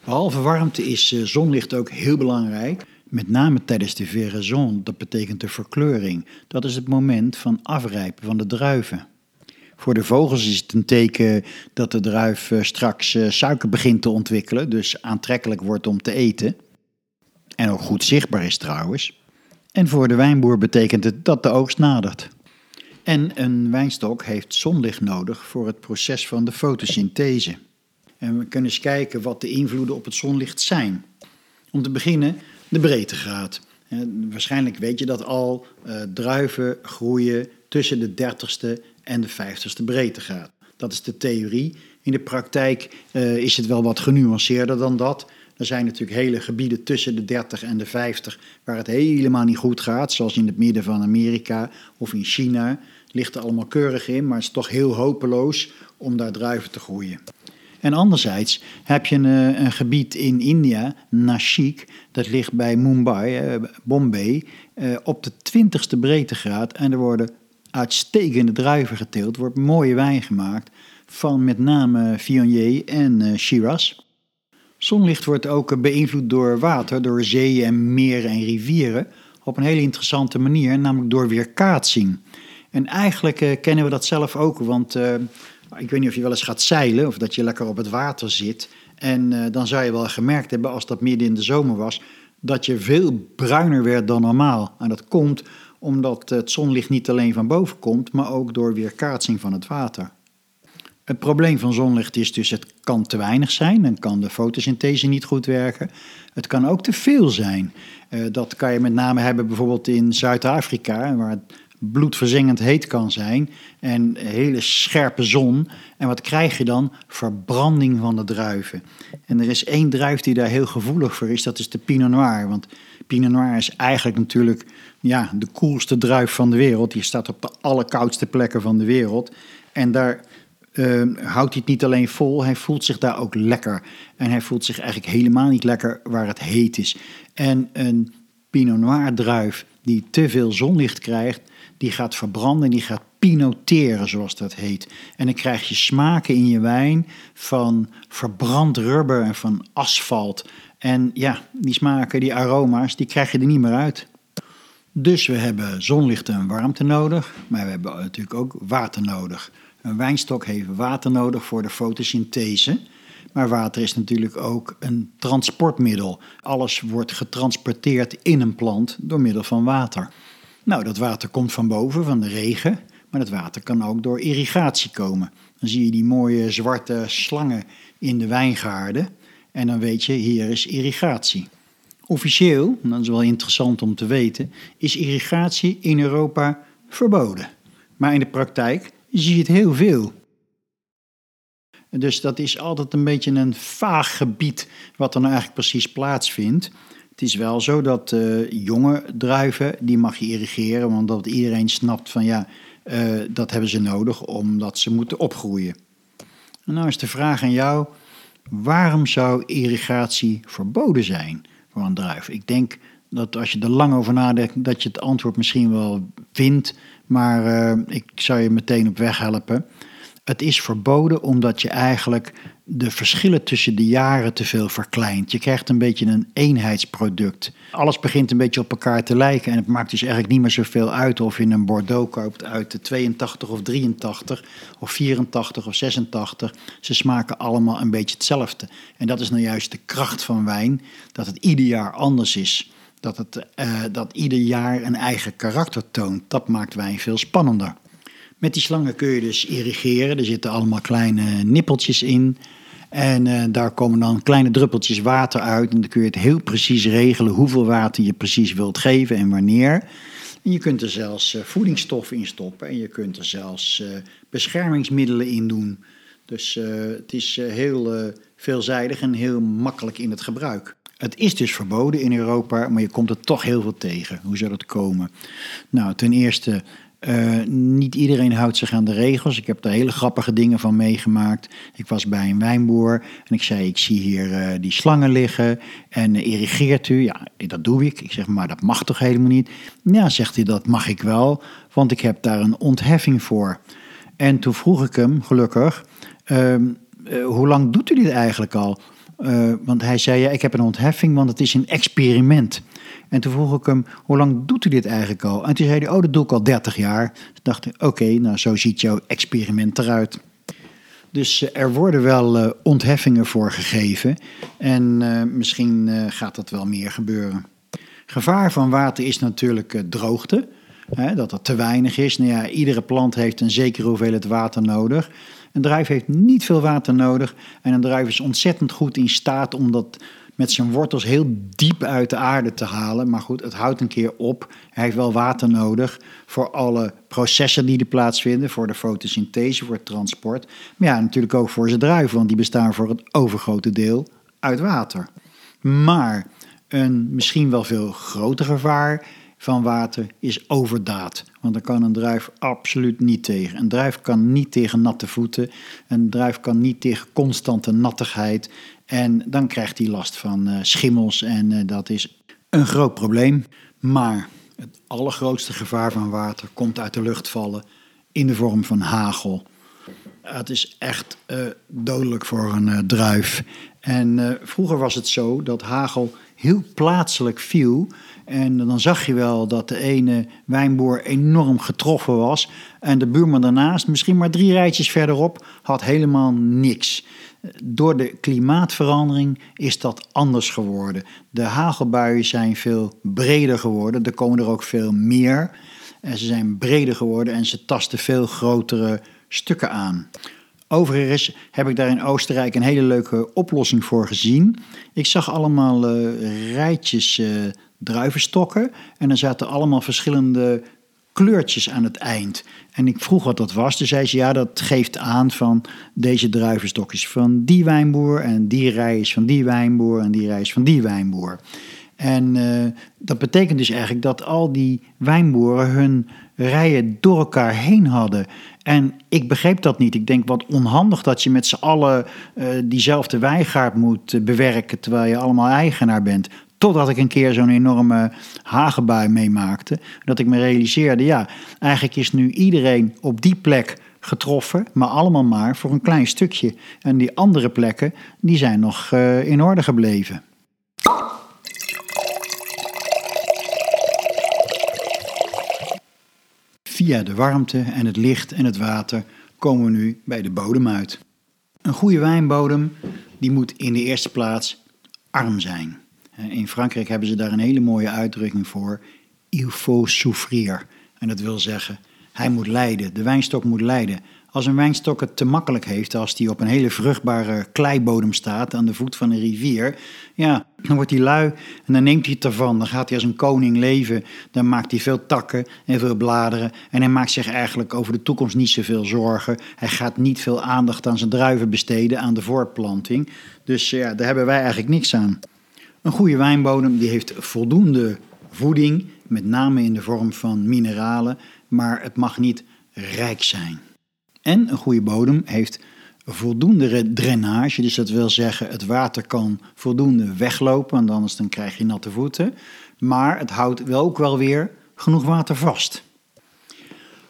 Behalve warmte is uh, zonlicht ook heel belangrijk. Met name tijdens de veraison, dat betekent de verkleuring. Dat is het moment van afrijpen van de druiven. Voor de vogels is het een teken dat de druif eh, straks eh, suiker begint te ontwikkelen, dus aantrekkelijk wordt om te eten. En ook goed zichtbaar is trouwens. En voor de wijnboer betekent het dat de oogst nadert. En een wijnstok heeft zonlicht nodig voor het proces van de fotosynthese. En we kunnen eens kijken wat de invloeden op het zonlicht zijn. Om te beginnen de breedtegraad. waarschijnlijk weet je dat al, uh, druiven groeien tussen de 30ste en de 50ste breedtegraad. Dat is de theorie. In de praktijk uh, is het wel wat genuanceerder dan dat. Er zijn natuurlijk hele gebieden tussen de 30 en de 50 waar het helemaal niet goed gaat, zoals in het midden van Amerika of in China. Ligt er allemaal keurig in, maar het is toch heel hopeloos om daar druiven te groeien. En anderzijds heb je een, eh, een gebied in India, Nashik, dat ligt bij Mumbai, eh, Bombay, eh, op de 20ste breedtegraad. En er worden uitstekende druiven geteeld, wordt mooie wijn gemaakt van met name Viognier en Shiraz. Zonlicht wordt ook beïnvloed door water, door zeeën en meren en rivieren op een hele interessante manier, namelijk door weerkaatsing. En eigenlijk kennen we dat zelf ook, want ik weet niet of je wel eens gaat zeilen of dat je lekker op het water zit. En uh, dan zou je wel gemerkt hebben, als dat midden in de zomer was, dat je veel bruiner werd dan normaal. En dat komt omdat het zonlicht niet alleen van boven komt, maar ook door weerkaatsing van het water. Het probleem van zonlicht is dus het kan te weinig zijn, dan kan de fotosynthese niet goed werken. Het kan ook te veel zijn. Uh, dat kan je met name hebben bijvoorbeeld in Zuid-Afrika, waar bloedverzengend heet kan zijn en hele scherpe zon. En wat krijg je dan? Verbranding van de druiven. En er is één druif die daar heel gevoelig voor is, dat is de Pinot Noir. Want Pinot Noir is eigenlijk natuurlijk ja, de koelste druif van de wereld. Die staat op de allerkoudste plekken van de wereld. En daar uh, houdt hij het niet alleen vol, hij voelt zich daar ook lekker. En hij voelt zich eigenlijk helemaal niet lekker waar het heet is. En een Pinot Noir druif die te veel zonlicht krijgt, die gaat verbranden, die gaat pinoteren, zoals dat heet. En dan krijg je smaken in je wijn van verbrand rubber en van asfalt. En ja, die smaken, die aroma's, die krijg je er niet meer uit. Dus we hebben zonlicht en warmte nodig, maar we hebben natuurlijk ook water nodig. Een wijnstok heeft water nodig voor de fotosynthese. Maar water is natuurlijk ook een transportmiddel. Alles wordt getransporteerd in een plant door middel van water. Nou, dat water komt van boven, van de regen. Maar dat water kan ook door irrigatie komen. Dan zie je die mooie zwarte slangen in de wijngaarden. En dan weet je, hier is irrigatie. Officieel, dat is wel interessant om te weten, is irrigatie in Europa verboden. Maar in de praktijk zie je het heel veel. Dus dat is altijd een beetje een vaag gebied wat er nou eigenlijk precies plaatsvindt. Het is wel zo dat uh, jonge druiven, die mag je irrigeren, want dat iedereen snapt van ja, uh, dat hebben ze nodig omdat ze moeten opgroeien. En nou is de vraag aan jou, waarom zou irrigatie verboden zijn voor een druif? Ik denk dat als je er lang over nadenkt, dat je het antwoord misschien wel vindt, maar uh, ik zou je meteen op weg helpen. Het is verboden omdat je eigenlijk de verschillen tussen de jaren te veel verkleint. Je krijgt een beetje een eenheidsproduct. Alles begint een beetje op elkaar te lijken. En het maakt dus eigenlijk niet meer zoveel uit of je een Bordeaux koopt uit de 82 of 83 of 84 of 86. Ze smaken allemaal een beetje hetzelfde. En dat is nou juist de kracht van wijn, dat het ieder jaar anders is. Dat, het, uh, dat ieder jaar een eigen karakter toont. Dat maakt wijn veel spannender. Met die slangen kun je dus irrigeren. Er zitten allemaal kleine nippeltjes in. En uh, daar komen dan kleine druppeltjes water uit. En dan kun je het heel precies regelen hoeveel water je precies wilt geven en wanneer. En je kunt er zelfs uh, voedingsstoffen in stoppen. En je kunt er zelfs uh, beschermingsmiddelen in doen. Dus het is heel veelzijdig en heel makkelijk in het gebruik. Het is dus verboden in Europa, maar je komt er toch heel veel tegen. Hoe zou dat komen? Nou, ten eerste uh, niet iedereen houdt zich aan de regels. Ik heb daar hele grappige dingen van meegemaakt. Ik was bij een wijnboer en ik zei: Ik zie hier uh, die slangen liggen en uh, irrigeert u? Ja, dat doe ik. Ik zeg: Maar dat mag toch helemaal niet? Ja, zegt hij: Dat mag ik wel, want ik heb daar een ontheffing voor. En toen vroeg ik hem, gelukkig: ehm, Hoe lang doet u dit eigenlijk al? want hij zei: Ja, ik heb een ontheffing, want het is een experiment. En toen vroeg ik hem, hoe lang doet u dit eigenlijk al? En toen zei hij, oh, dat doe ik al 30 jaar. Toen dacht ik, oké, nou zo ziet jouw experiment eruit. Dus eh, er worden wel uh, ontheffingen voor gegeven. En uh, misschien gaat dat wel meer gebeuren. Gevaar van water is natuurlijk droogte. Hè, dat er te weinig is. Nou ja, iedere plant heeft een zekere hoeveelheid water nodig. Een druif heeft niet veel water nodig. En een druif is ontzettend goed in staat om dat met zijn wortels heel diep uit de aarde te halen. Maar goed, het houdt een keer op. Hij heeft wel water nodig voor alle processen die er plaatsvinden. Voor de fotosynthese, voor het transport. Maar ja, natuurlijk ook voor zijn druiven, want die bestaan voor het overgrote deel uit water. Maar een misschien wel veel groter gevaar van water is overdaad. Want daar kan een druif absoluut niet tegen. Een druif kan niet tegen natte voeten. Een druif kan niet tegen constante nattigheid. En dan krijgt hij last van uh, schimmels en uh, dat is een groot probleem. Maar het allergrootste gevaar van water komt uit de lucht vallen in de vorm van hagel. Het is echt uh, dodelijk voor een druif. En uh, vroeger was het zo dat hagel heel plaatselijk viel. En dan zag je wel dat de ene wijnboer enorm getroffen was. En de buurman daarnaast, misschien maar drie rijtjes verderop, had helemaal niks. Door de klimaatverandering is dat anders geworden. De hagelbuien zijn veel breder geworden. Er komen er ook veel meer. En ze zijn breder geworden en ze tasten veel grotere stukken aan. Overigens heb ik daar in Oostenrijk een hele leuke oplossing voor gezien. Ik zag allemaal uh, rijtjes uh, druivenstokken en er zaten allemaal verschillende kleurtjes aan het eind. En ik vroeg wat dat was. Toen zei ze, ja, dat geeft aan van deze druivenstokjes van die wijnboer... en die rij is van die wijnboer en die rij is van die wijnboer. En uh, dat betekent dus eigenlijk dat al die wijnboeren hun rijen door elkaar heen hadden. En ik begreep dat niet. Ik denk wat onhandig dat je met z'n allen uh, diezelfde wijngaard moet uh, bewerken terwijl je allemaal eigenaar bent. Totdat ik een keer zo'n enorme hagelbui meemaakte. Dat ik me realiseerde, ja, eigenlijk is nu iedereen op die plek getroffen, maar allemaal maar voor een klein stukje. En die andere plekken, die zijn nog uh, in orde gebleven. Via de warmte en het licht en het water komen we nu bij de bodem uit. Een goede wijnbodem die moet in de eerste plaats arm zijn. In Frankrijk hebben ze daar een hele mooie uitdrukking voor. Il faut souffrir. En dat wil zeggen, hij moet lijden. De wijnstok moet lijden. Als een wijnstok het te makkelijk heeft, als die op een hele vruchtbare kleibodem staat aan de voet van een rivier, ja, dan wordt hij lui en dan neemt hij het ervan. Dan gaat hij als een koning leven. Dan maakt hij veel takken en veel bladeren. En hij maakt zich eigenlijk over de toekomst niet zoveel zorgen. Hij gaat niet veel aandacht aan zijn druiven besteden, aan de voortplanting. Dus ja, daar hebben wij eigenlijk niks aan. Een goede wijnbodem die heeft voldoende voeding, met name in de vorm van mineralen, maar het mag niet rijk zijn. En een goede bodem heeft voldoende drainage, dus dat wil zeggen het water kan voldoende weglopen, anders dan krijg je natte voeten. Maar het houdt wel ook wel weer genoeg water vast.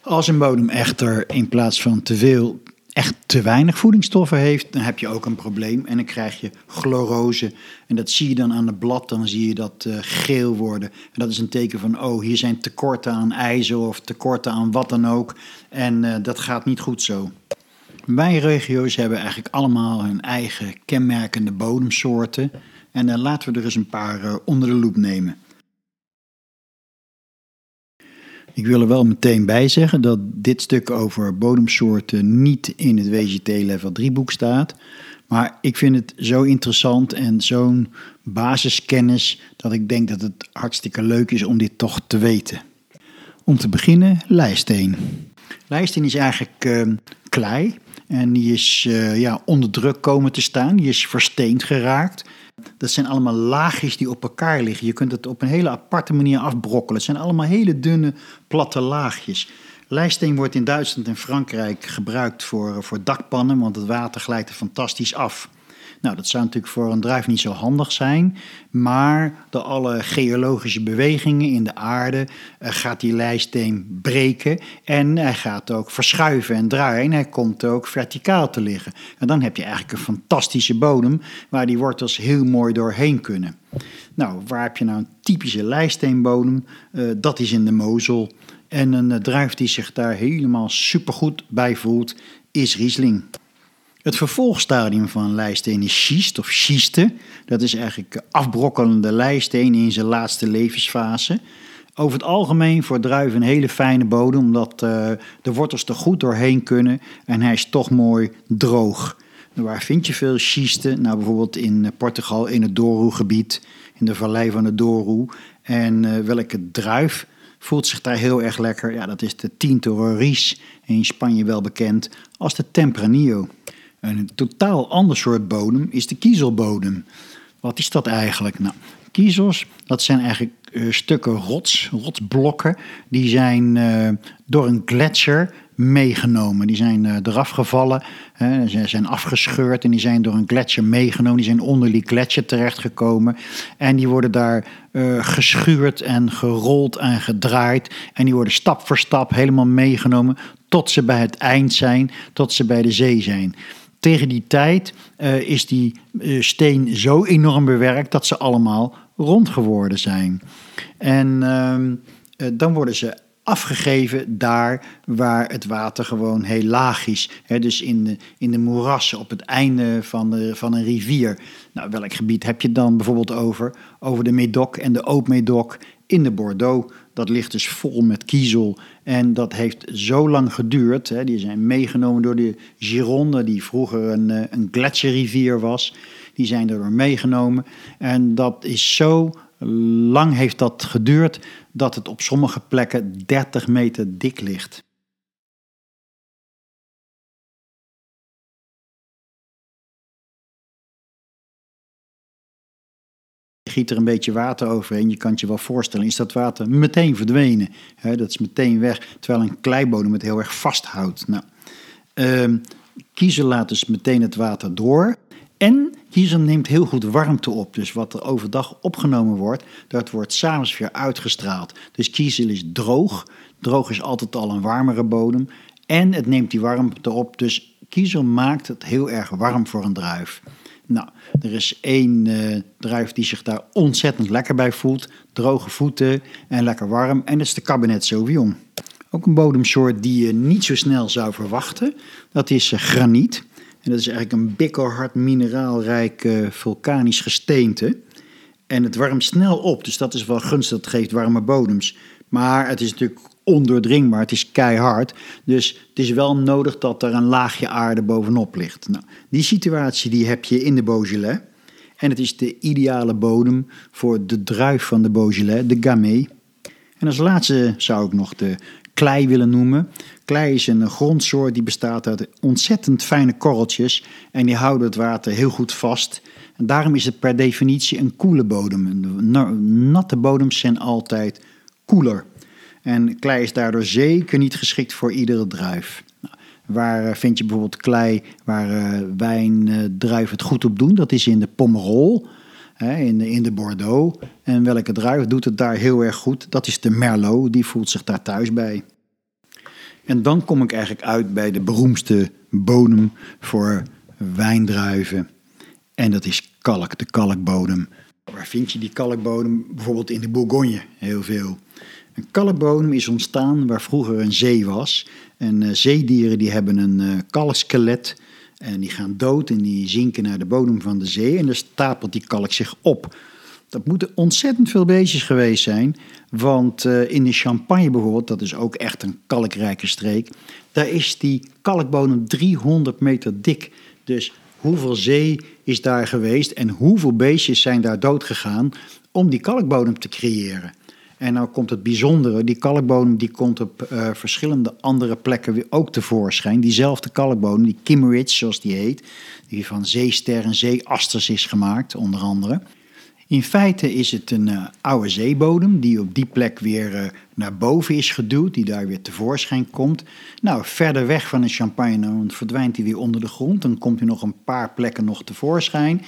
Als een bodem echter in plaats van te veel echt te weinig voedingsstoffen heeft, dan heb je ook een probleem. En dan krijg je chlorose. En dat zie je dan aan het blad, dan zie je dat uh, geel worden. En dat is een teken van, oh, hier zijn tekorten aan ijzer of tekorten aan wat dan ook. En uh, dat gaat niet goed zo. Wijnregio's hebben eigenlijk allemaal hun eigen kenmerkende bodemsoorten. En dan laten we er eens een paar uh, onder de loep nemen. Ik wil er wel meteen bij zeggen dat dit stuk over bodemsoorten niet in het WGT Level 3 boek staat. Maar ik vind het zo interessant en zo'n basiskennis dat ik denk dat het hartstikke leuk is om dit toch te weten. Om te beginnen, lijsteen. Lijsteen is eigenlijk uh, klei en die is uh, ja, onder druk komen te staan. Die is versteend geraakt. Dat zijn allemaal laagjes die op elkaar liggen. Je kunt het op een hele aparte manier afbrokkelen. Het zijn allemaal hele dunne, platte laagjes. Lijsteen wordt in Duitsland en Frankrijk gebruikt voor, voor dakpannen, want het water glijdt er fantastisch af. Nou, dat zou natuurlijk voor een druif niet zo handig zijn, maar door alle geologische bewegingen in de aarde uh, gaat die lijsteen breken en hij gaat ook verschuiven en draaien en hij komt ook verticaal te liggen. En dan heb je eigenlijk een fantastische bodem waar die wortels heel mooi doorheen kunnen. Nou, waar heb je nou een typische lijsteenbodem? Uh, dat is in de Mozel. En een uh, druif die zich daar helemaal supergoed bij voelt, is Riesling. Het vervolgstadium van lijsteen is schist of schiste. Dat is eigenlijk afbrokkelende lijsteen in zijn laatste levensfase. Over het algemeen voor druiven een hele fijne bodem, omdat uh, de wortels er goed doorheen kunnen en hij is toch mooi droog. Waar vind je veel schisten? Nou, bijvoorbeeld in Portugal in het Douro-gebied, in de vallei van de Douro. En uh, welke druif voelt zich daar heel erg lekker? Ja, dat is de Tinto Roriz, in Spanje wel bekend als de Tempranillo. Een totaal ander soort bodem is de kiezelbodem. Wat is dat eigenlijk? Nou, kiezels, dat zijn eigenlijk uh, stukken rots, rotsblokken. Die zijn uh, door een gletsjer meegenomen. Die zijn uh, eraf gevallen, ze zijn afgescheurd en die zijn door een gletsjer meegenomen. Die zijn onder die gletsjer terechtgekomen. En die worden daar geschuurd en gerold en gedraaid. En die worden stap voor stap helemaal meegenomen tot ze bij het eind zijn, tot ze bij de zee zijn. Tegen die tijd is die steen zo enorm bewerkt dat ze allemaal rond geworden zijn. En ehm, eh, dan worden ze afgegeven daar waar het water gewoon heel laag is. dus in de, in de moerassen op het einde van, van een rivier. Nou, welk gebied heb je dan bijvoorbeeld over? Over de Médoc en de Haute-Médoc in de Bordeaux. Dat ligt dus vol met kiezel. En dat heeft zo lang geduurd. Hè. Die zijn meegenomen door de Gironde, die vroeger een, eh, een gletsjerrivier was. Die zijn er meegenomen. En dat is zo lang heeft dat geduurd dat het op sommige plekken 30 meter dik ligt. Giet er een beetje water overheen, je kan je wel voorstellen, is dat water meteen verdwenen. dat is meteen weg, terwijl een kleibodem het heel erg vasthoudt. Nou, kiezen laat dus meteen het water door. En kiezel neemt heel goed warmte op. Dus wat er overdag opgenomen wordt, dat wordt s'avonds weer uitgestraald. Dus kiezel is droog. Droog is altijd al een warmere bodem. En het neemt die warmte op. Dus kiezel maakt het heel erg warm voor een druif. Nou, er is één uh, druif die zich daar ontzettend lekker bij voelt. Droge voeten en lekker warm. En dat is de Cabernet Sauvignon. Ook een bodemsoort die je niet zo snel zou verwachten. Dat is uh, graniet. En dat is eigenlijk een bikkelhard mineraalrijk uh, vulkanisch gesteente. En het warmt snel op, dus dat is wel gunstig. Het geeft warme bodems. Maar het is natuurlijk ondoordringbaar, het is keihard. Dus het is wel nodig dat er een laagje aarde bovenop ligt. Nou, die situatie die heb je in de Beaujolais. En het is de ideale bodem voor de druif van de Beaujolais, de Gamay. En als laatste zou ik nog de klei willen noemen. Klei is een grondsoort die bestaat uit ontzettend fijne korreltjes en die houden het water heel goed vast. En daarom is het per definitie een koele bodem. Natte bodems zijn altijd koeler. En klei is daardoor zeker niet geschikt voor iedere druif. Nou, waar eh, vind je bijvoorbeeld klei waar uh, wijndruiven het goed op doen? Dat is in de Pomerol, in de, in de Bordeaux. En welke druif doet het daar heel erg goed? Dat is de Merlot, die voelt zich daar thuis bij. En dan kom ik eigenlijk uit bij de beroemdste bodem voor wijndruiven. En dat is kalk, de kalkbodem. Waar vind je die kalkbodem? Bijvoorbeeld in de Bourgogne heel veel. Een kalkbodem is ontstaan waar vroeger een zee was. En uh, zeedieren die hebben een uh, kalkskelet en die gaan dood en die zinken naar de bodem van de zee. En dan stapelt die kalk zich op. Dat moeten ontzettend veel beestjes geweest zijn. Want uh, in de Champagne bijvoorbeeld, dat is ook echt een kalkrijke streek. Daar is die kalkbodem 300 meter dik. Dus hoeveel zee is daar geweest en hoeveel beestjes zijn daar doodgegaan om die kalkbodem te creëren. En nou komt het bijzondere, die kalkbodem die komt op uh, verschillende andere plekken weer ook tevoorschijn. Diezelfde kalkbodem, die Kimmeridge zoals die heet, die van zeester en zeeasters is gemaakt onder andere. In feite is het een uh, oude zeebodem die op die plek weer uh, naar boven is geduwd, die daar weer tevoorschijn komt. Nou, verder weg van de champagne dan verdwijnt hij weer onder de grond. Dan komt hij nog een paar plekken nog tevoorschijn.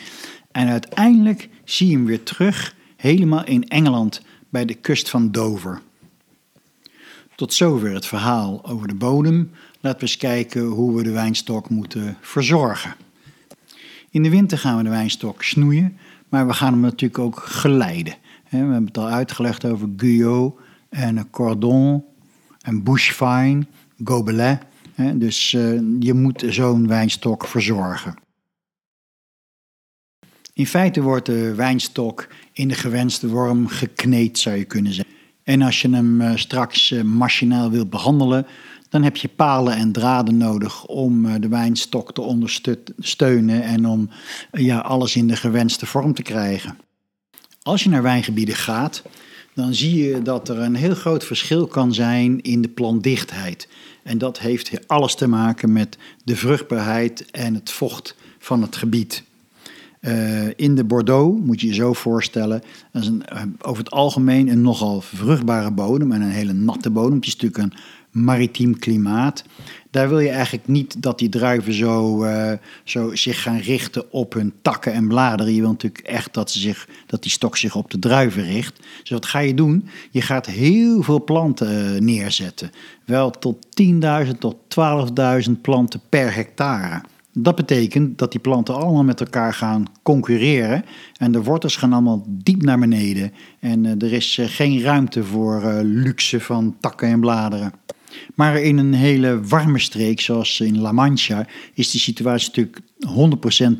En uiteindelijk zie je hem weer terug, helemaal in Engeland, bij de kust van Dover. Tot zover het verhaal over de bodem. Laten we eens kijken hoe we de wijnstok moeten verzorgen. In de winter gaan we de wijnstok snoeien, maar we gaan hem natuurlijk ook geleiden. We hebben het al uitgelegd over Guyot en Cordon en Bushfine, Gobelin. Dus eh, je moet zo'n wijnstok verzorgen. In feite wordt de wijnstok in de gewenste vorm gekneed, zou je kunnen zeggen. En als je hem eh, straks eh, machinaal wilt behandelen, dan heb je palen en draden nodig om eh, de wijnstok te ondersteunen en om ja, alles in de gewenste vorm te krijgen. Als je naar wijngebieden gaat, dan zie je dat er een heel groot verschil kan zijn in de plantdichtheid. En dat heeft alles te maken met de vruchtbaarheid en het vocht van het gebied. Uh, in de Bordeaux moet je je zo voorstellen. Dat is een, uh, over het algemeen een nogal vruchtbare bodem en een hele natte bodem. Het is natuurlijk een maritiem klimaat. Daar wil je eigenlijk niet dat die druiven zo, uh, zo zich gaan richten op hun takken en bladeren. Je wil natuurlijk echt dat, ze zich, dat die stok zich op de druiven richt. Dus wat ga je doen? Je gaat heel veel planten neerzetten. Wel tot 10.000 tot 12.000 planten per hectare. Dat betekent dat die planten allemaal met elkaar gaan concurreren. En de wortels gaan allemaal diep naar beneden. En uh, er is uh, geen ruimte voor uh, luxe van takken en bladeren. Maar in een hele warme streek, zoals in La Mancha, is die situatie natuurlijk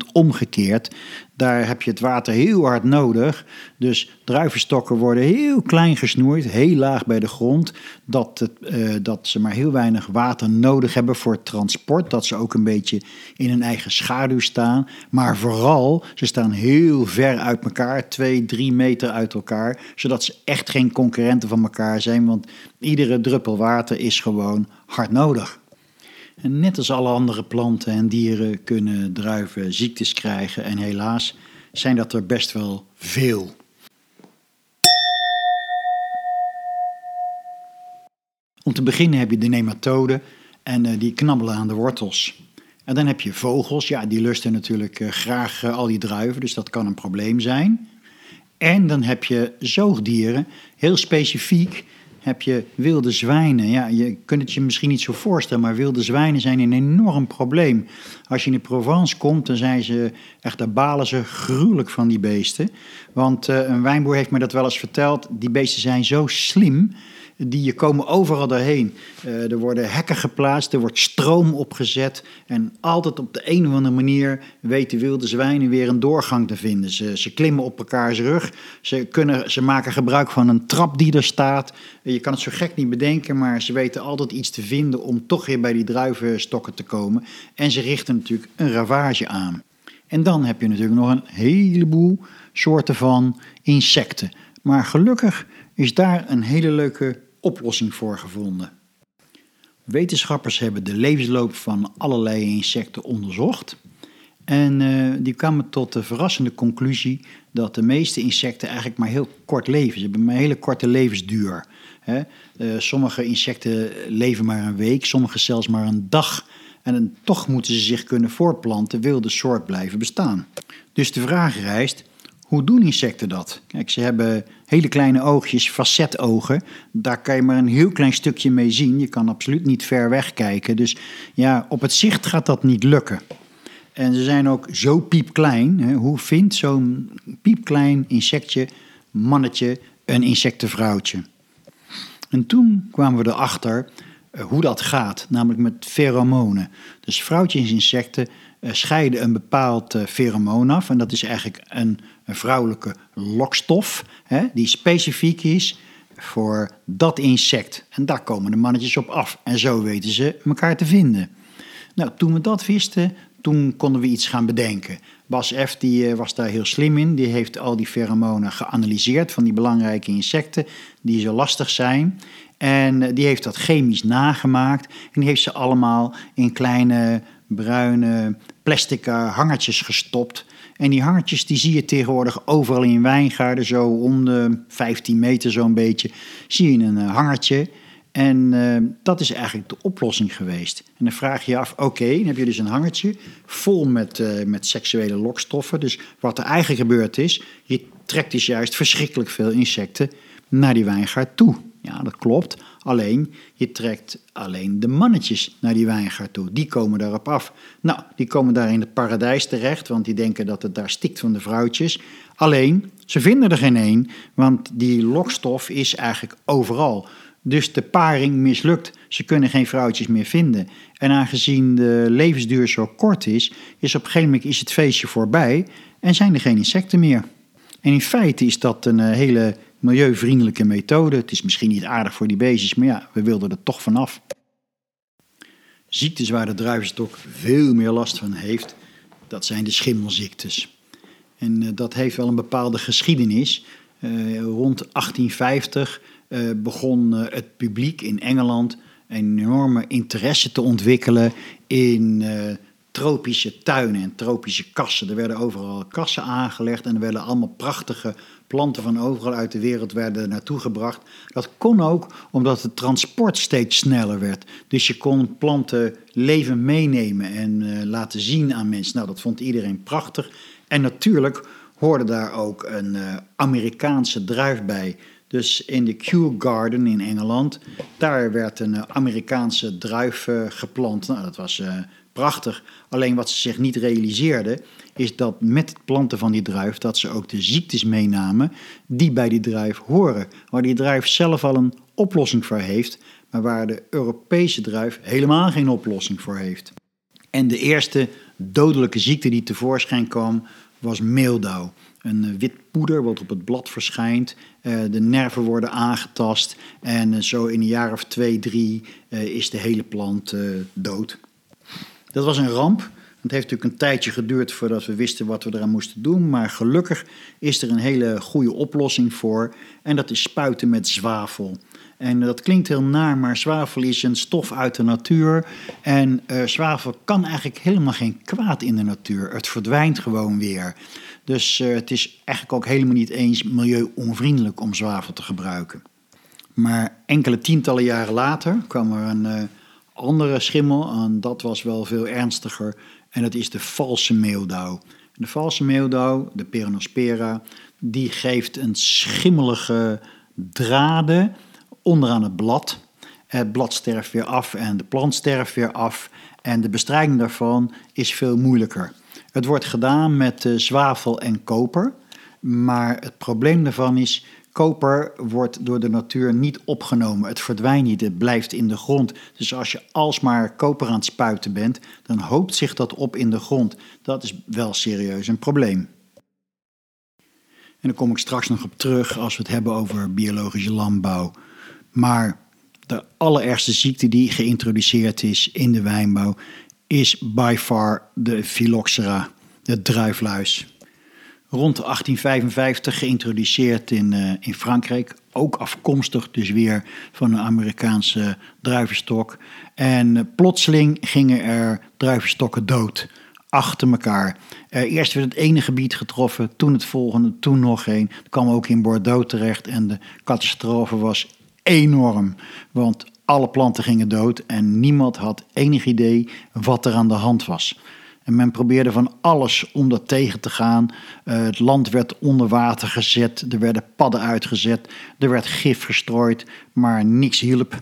100% omgekeerd. Daar heb je het water heel hard nodig. Dus druivenstokken worden heel klein gesnoeid, heel laag bij de grond. Dat, het, uh, dat ze maar heel weinig water nodig hebben voor transport. Dat ze ook een beetje in hun eigen schaduw staan. Maar vooral, ze staan heel ver uit elkaar, twee, drie meter uit elkaar. Zodat ze echt geen concurrenten van elkaar zijn. Want iedere druppel water is gewoon hard nodig. En net als alle andere planten en dieren kunnen druiven ziektes krijgen. En helaas zijn dat er best wel veel. Om te beginnen heb je de nematoden en uh, die knabbelen aan de wortels. En dan heb je vogels, ja, die lusten natuurlijk uh, graag uh, al die druiven, dus dat kan een probleem zijn. En dan heb je zoogdieren, heel specifiek, heb je wilde zwijnen. Ja, je kunt het je misschien niet zo voorstellen, maar wilde zwijnen zijn een enorm probleem. Als je in de Provence komt, dan zijn ze echt, daar balen ze gruwelijk van die beesten. Want uh, een wijnboer heeft me dat wel eens verteld. Die beesten zijn zo slim die komen overal doorheen. Uh, er worden hekken geplaatst, er wordt stroom opgezet. En altijd op de een of andere manier weten wilde zwijnen weer een doorgang te vinden. Ze, ze klimmen op elkaars rug. Ze, kunnen, ze maken gebruik van een trap die er staat. Je kan het zo gek niet bedenken, maar ze weten altijd iets te vinden om toch weer bij die druivenstokken te komen. En ze richten natuurlijk een ravage aan. En dan heb je natuurlijk nog een heleboel soorten van insecten. Maar gelukkig is daar een hele leuke oplossing voor gevonden. Wetenschappers hebben de levensloop van allerlei insecten onderzocht. En uh, die kwamen tot de verrassende conclusie dat de meeste insecten eigenlijk maar heel kort leven. Ze hebben maar een hele korte levensduur. Hè. Uh, sommige insecten leven maar een week, sommige zelfs maar een dag. En toch moeten ze zich kunnen voortplanten, wil de soort blijven bestaan. Dus de vraag rijst, hoe doen insecten dat? Kijk, ze hebben hele kleine oogjes, facetogen. Daar kan je maar een heel klein stukje mee zien. Je kan absoluut niet ver weg kijken. Dus ja, op het zicht gaat dat niet lukken. En ze zijn ook zo piepklein. Hoe vindt zo'n piepklein insectje, mannetje, een insectenvrouwtje? En toen kwamen we erachter uh, hoe dat gaat, namelijk met pheromonen. Dus vrouwtjesinsecten uh, scheiden een bepaald uh, pheromoon af. En dat is eigenlijk een, een vrouwelijke lokstof, hè, die specifiek is voor dat insect. En daar komen de mannetjes op af. En zo weten ze elkaar te vinden. Nou, toen we dat wisten, toen konden we iets gaan bedenken. Bas F. die was daar heel slim in. Die heeft al die pheromonen geanalyseerd van die belangrijke insecten die zo lastig zijn. En die heeft dat chemisch nagemaakt. En die heeft ze allemaal in kleine bruine plastic hangertjes gestopt. En die hangertjes die zie je tegenwoordig overal in wijngaarden, zo om de 15 meter zo'n beetje, zie je een hangertje. En uh, dat is eigenlijk de oplossing geweest. En dan vraag je je af, oké, dan heb je dus een hangertje vol met, uh, met seksuele lokstoffen. Dus wat er eigenlijk gebeurd is, je trekt dus juist verschrikkelijk veel insecten naar die wijngaard toe. Ja, dat klopt. Alleen, je trekt alleen de mannetjes naar die wijngaard toe. Die komen daarop af. Nou, die komen daar in het paradijs terecht, want die denken dat het daar stikt van de vrouwtjes. Alleen, ze vinden er geen één, want die lokstof is eigenlijk overal. Dus de paring mislukt. Ze kunnen geen vrouwtjes meer vinden. En aangezien de levensduur zo kort is, is op een gegeven moment is het feestje voorbij en zijn er geen insecten meer. En in feite is dat een hele milieuvriendelijke methode. Het is misschien niet aardig voor die beestjes, maar ja, we wilden er toch vanaf. Ziektes waar de druivenstok veel meer last van heeft, dat zijn de schimmelziektes. En uh, dat heeft wel een bepaalde geschiedenis. Uh, rond 1850 uh, begon het publiek in Engeland een enorme interesse te ontwikkelen in tropische tuinen en tropische kassen. Er werden overal kassen aangelegd en er werden allemaal prachtige planten van overal uit de wereld werden naartoe gebracht. Dat kon ook omdat het transport steeds sneller werd. Dus je kon planten leven meenemen en uh, laten zien aan mensen. Nou, dat vond iedereen prachtig. En natuurlijk hoorde daar ook een uh, Amerikaanse druif bij. Dus in de Kew Garden in Engeland, daar werd een uh, Amerikaanse druif geplant. Nou, dat was prachtig. Alleen wat ze zich niet realiseerden, is dat met het planten van die druif, dat ze ook de ziektes meenamen die bij die druif horen. Waar die druif zelf al een oplossing voor heeft, maar waar de Europese druif helemaal geen oplossing voor heeft. En de eerste dodelijke ziekte die tevoorschijn kwam, was meeldauw. Een eh, wit poeder wat op het blad verschijnt, eh, de nerven worden aangetast en eh, zo in een jaar of twee, drie is de hele plant dood. Dat was een ramp. Het heeft natuurlijk een tijdje geduurd voordat we wisten wat we eraan moesten doen. Maar gelukkig is er een hele goede oplossing voor. En dat is spuiten met zwavel. En dat klinkt heel naar, maar zwavel is een stof uit de natuur. En uh, zwavel kan eigenlijk helemaal geen kwaad in de natuur. Het verdwijnt gewoon weer. Dus uh, het is eigenlijk ook helemaal niet eens milieu-onvriendelijk om zwavel te gebruiken. Maar enkele tientallen jaren later kwam er een. Uh, andere schimmel, en dat was wel veel ernstiger, en dat is de valse meeldauw. De valse meeldauw, de Peronospora, die geeft een schimmelige draden onderaan het blad. Het blad sterft weer af en de plant sterft weer af. En de bestrijding daarvan is veel moeilijker. Het wordt gedaan met uh, zwavel en koper. Maar het probleem daarvan is Koper wordt door de natuur niet opgenomen. Het verdwijnt niet, het blijft in de grond. Dus als je alsmaar koper aan het spuiten bent, dan hoopt zich dat op in de grond. Dat is wel serieus een probleem. En daar kom ik straks nog op terug als we het hebben over biologische landbouw. Maar de allerergste ziekte die geïntroduceerd is in de wijnbouw is by far de phylloxera, de druifluis rond 1855 geïntroduceerd in, uh, in Frankrijk. Ook afkomstig dus weer van een Amerikaanse druivenstok. En uh, plotseling gingen er druivenstokken dood. Achter elkaar. Uh, eerst werd het ene gebied getroffen, toen het volgende, toen nog één. Het kwam ook in Bordeaux terecht en de catastrofe was enorm. Want alle planten gingen dood en niemand had enig idee wat er aan de hand was. En men probeerde van alles om dat tegen te gaan. Uh, het land werd onder water gezet, er werden padden uitgezet, er werd gif gestrooid, maar niks hielp.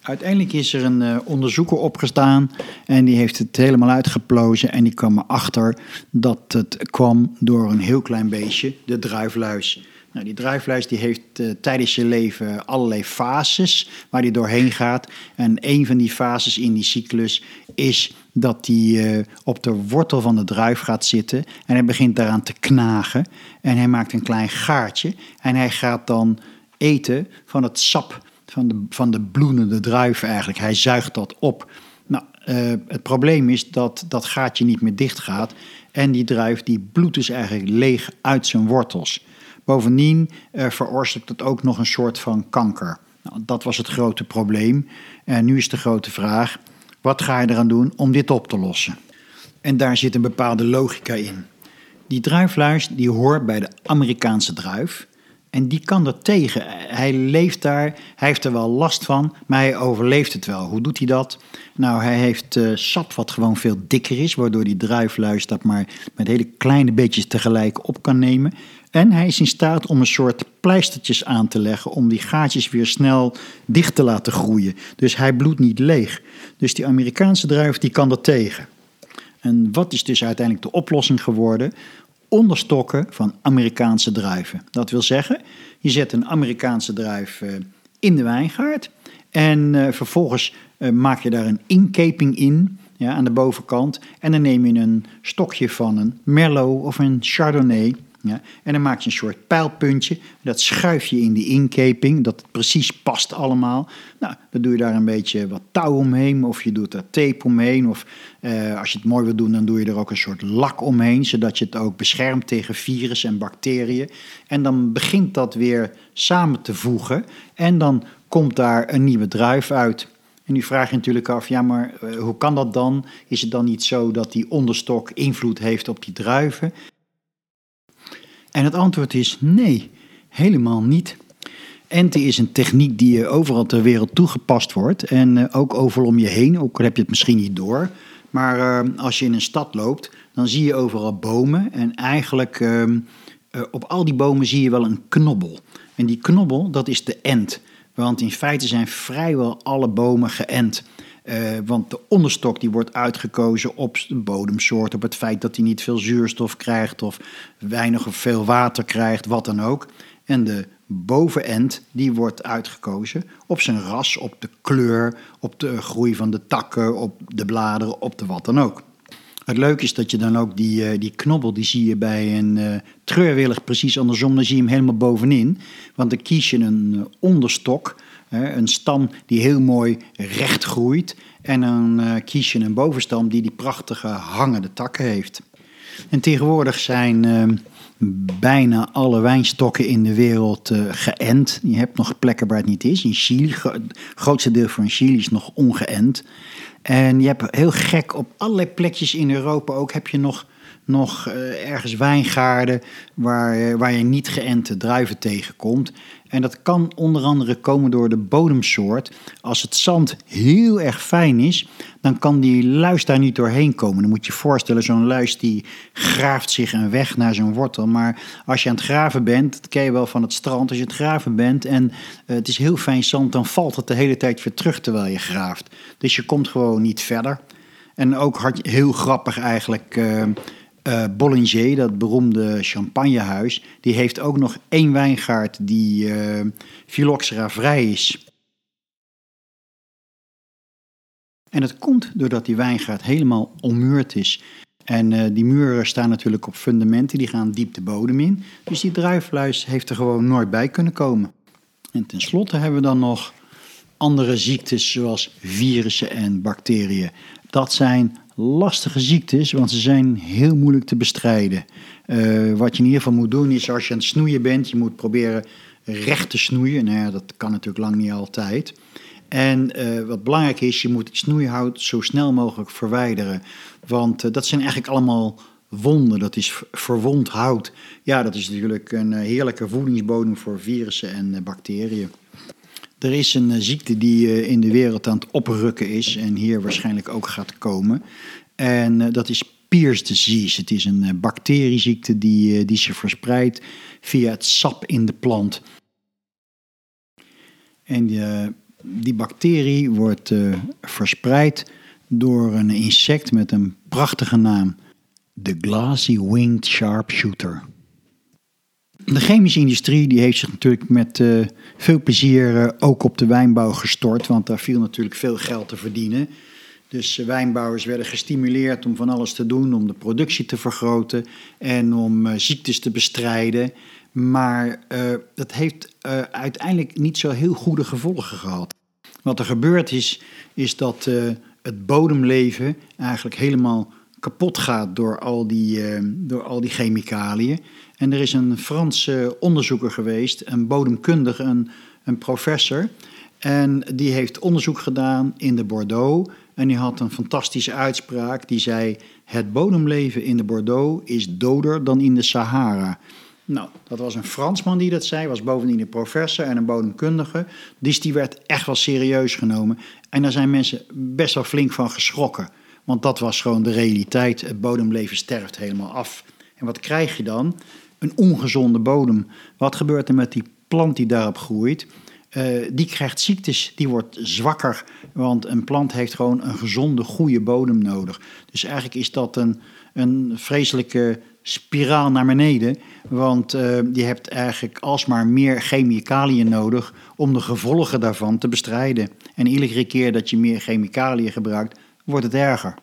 Uiteindelijk is er een uh, onderzoeker opgestaan en die heeft het helemaal uitgeplozen en die kwam erachter dat het kwam door een heel klein beestje, de druifluis. Nou, die druifluis die heeft uh, tijdens je leven allerlei fases waar die doorheen gaat. En een van die fases in die cyclus is dat hij uh, op de wortel van de druif gaat zitten. En hij begint daaraan te knagen. En hij maakt een klein gaatje. En hij gaat dan eten van het sap van de, van de druif eigenlijk. Hij zuigt dat op. Nou, uh, het probleem is dat dat gaatje niet meer dicht gaat. En die druif die bloedt dus eigenlijk leeg uit zijn wortels. Bovendien uh, veroorzaakt het ook nog een soort van kanker. Nou, dat was het grote probleem. En nu is de grote vraag: wat ga je eraan doen om dit op te lossen? En daar zit een bepaalde logica in. Die druifluis die hoort bij de Amerikaanse druif. En die kan er tegen. Hij leeft daar, hij heeft er wel last van, maar hij overleeft het wel. Hoe doet hij dat? Nou, hij heeft uh, sap wat gewoon veel dikker is, waardoor die druifluis dat maar met hele kleine beetjes tegelijk op kan nemen. En hij is in staat om een soort pleistertjes aan te leggen om die gaatjes weer snel dicht te laten groeien. Dus hij bloedt niet leeg. Dus die Amerikaanse druif die kan dat tegen. En wat is dus uiteindelijk de oplossing geworden? Onderstokken van Amerikaanse druiven. Dat wil zeggen, je zet een Amerikaanse druif eh, in de wijngaard en uh, vervolgens uh, maak je daar een inkeping in ja, aan de bovenkant. En dan neem je een stokje van een Merlot of een Chardonnay ja, en dan maak je een soort pijlpuntje. Dat schuif je in die inkeping, dat het precies past allemaal. Nou, dan doe je daar een beetje wat touw omheen, of je doet er tape omheen. Of eh, als je het mooi wil doen, dan doe je er ook een soort lak omheen, zodat je het ook beschermt tegen virus en bacteriën. En dan begint dat weer samen te voegen. En dan komt daar een nieuwe druif uit. En nu vraag je natuurlijk af, ja, maar eh, hoe kan dat dan? Is het dan niet zo dat die onderstok invloed heeft op die druiven? En het antwoord is nee, helemaal niet. Enten is een techniek die overal ter wereld toegepast wordt en uh, ook overal om je heen, ook al heb je het misschien niet door. Maar uh, als je in een stad loopt, dan zie je overal bomen en eigenlijk uh, op al die bomen zie je wel een knobbel. En die knobbel, dat is de end. Want in feite zijn vrijwel alle bomen geënt. Uh, want de onderstok die wordt uitgekozen op de bodemsoort, op het feit dat hij niet veel zuurstof krijgt of weinig of veel water krijgt, wat dan ook. En de bovenend die wordt uitgekozen op zijn ras, op de kleur, op de groei van de takken, op de bladeren, op de wat dan ook. Het leuke is dat je dan ook die, uh, die knobbel, die zie je bij een uh, treurwillig precies andersom. Dan zie je hem helemaal bovenin. Want dan kies je een onderstok, een stam die heel mooi recht groeit. En dan kies je een bovenstam die die prachtige hangende takken heeft. En tegenwoordig zijn bijna alle wijnstokken in de wereld geënt. Je hebt nog plekken waar het niet is. In Chili, het grootste deel van Chili is nog ongeënt. En je hebt heel gek op allerlei plekjes in Europa ook heb je nog, nog uh, ergens wijngaarden waar, waar je niet geënte druiven tegenkomt. En dat kan onder andere komen door de bodemsoort. Als het zand heel erg fijn is, dan kan die luis daar niet doorheen komen. Dan moet je je voorstellen, zo'n luis die graaft zich een weg naar zijn wortel. Maar als je aan het graven bent, dat ken je wel van het strand, als je het graven bent en uh, het is heel fijn zand, dan valt het de hele tijd weer terug terwijl je graaft. Dus je komt gewoon niet verder. En ook heel grappig eigenlijk... uh, Bollinger, dat beroemde champagnehuis, die heeft ook nog één wijngaard die uh, phylloxera vrij is. En dat komt doordat die wijngaard helemaal ommuurd is. En uh, die muren staan natuurlijk op fundamenten, die gaan diep de bodem in. Dus die druifluis heeft er gewoon nooit bij kunnen komen. En tenslotte hebben we dan nog andere ziektes zoals virussen en bacteriën. Dat zijn lastige ziektes, want ze zijn heel moeilijk te bestrijden. Uh, wat je in ieder geval moet doen is als je aan het snoeien bent, je moet proberen recht te snoeien. Nou ja, dat kan natuurlijk lang niet altijd. En uh, wat belangrijk is, je moet het snoeihout zo snel mogelijk verwijderen. Want uh, dat zijn eigenlijk allemaal wonden, dat is verwond hout. Ja, dat is natuurlijk een heerlijke voedingsbodem voor virussen en bacteriën. Er is een eh, ziekte die eh, in de wereld aan het oprukken is en hier waarschijnlijk ook gaat komen. En eh, dat is Pierce disease. Het is een bacterieziekte die, die zich verspreidt via het sap in de plant. En die, die bacterie wordt verspreid door een insect met een prachtige naam. De glassy winged sharpshooter. De chemische industrie die heeft zich natuurlijk met uh, veel plezier uh, ook op de wijnbouw gestort, want daar viel natuurlijk veel geld te verdienen. Dus uh, wijnbouwers werden gestimuleerd om van alles te doen, om de productie te vergroten en om ziektes te bestrijden. Maar dat heeft uiteindelijk niet zo heel goede gevolgen gehad. Wat er gebeurd is, is dat het bodemleven eigenlijk helemaal kapot gaat door al die, door al die chemicaliën. En er is een Franse onderzoeker geweest, een bodemkundige, een, een professor. En die heeft onderzoek gedaan in de Bordeaux. En die had een fantastische uitspraak. Die zei: Het bodemleven in de Bordeaux is doder dan in de Sahara. Nou, dat was een Fransman die dat zei, was bovendien een professor en een bodemkundige. Dus die werd echt wel serieus genomen. En daar zijn mensen best wel flink van geschrokken. Want dat was gewoon de realiteit. Het bodemleven sterft helemaal af. En wat krijg je dan? een ongezonde bodem. Wat gebeurt er met die plant die daarop groeit? Uh, die krijgt ziektes, die wordt zwakker. Want een plant heeft gewoon een gezonde, goede bodem nodig. Dus eigenlijk is dat een, een vreselijke spiraal naar beneden. Want uh, je hebt eigenlijk alsmaar meer chemicaliën nodig om de gevolgen daarvan te bestrijden. En iedere keer dat je meer chemicaliën gebruikt, wordt het erger.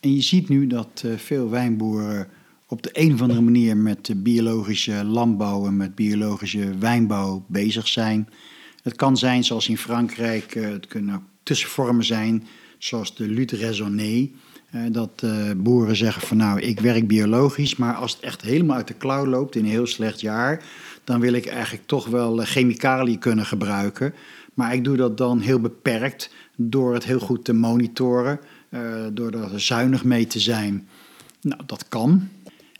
En je ziet nu dat uh, veel wijnboeren op de een of andere manier met biologische landbouw en met biologische wijnbouw bezig zijn. Het kan zijn zoals in Frankrijk, eh, het kunnen tussenvormen zijn, zoals de lutte raisonnée. Eh, dat boeren zeggen van nou, ik werk biologisch, maar als het echt helemaal uit de klauw loopt in een heel slecht jaar, dan wil ik eigenlijk toch wel chemicaliën kunnen gebruiken. Maar ik doe dat dan heel beperkt door het heel goed te monitoren, uh, door er zuinig mee te zijn. Nou, dat kan.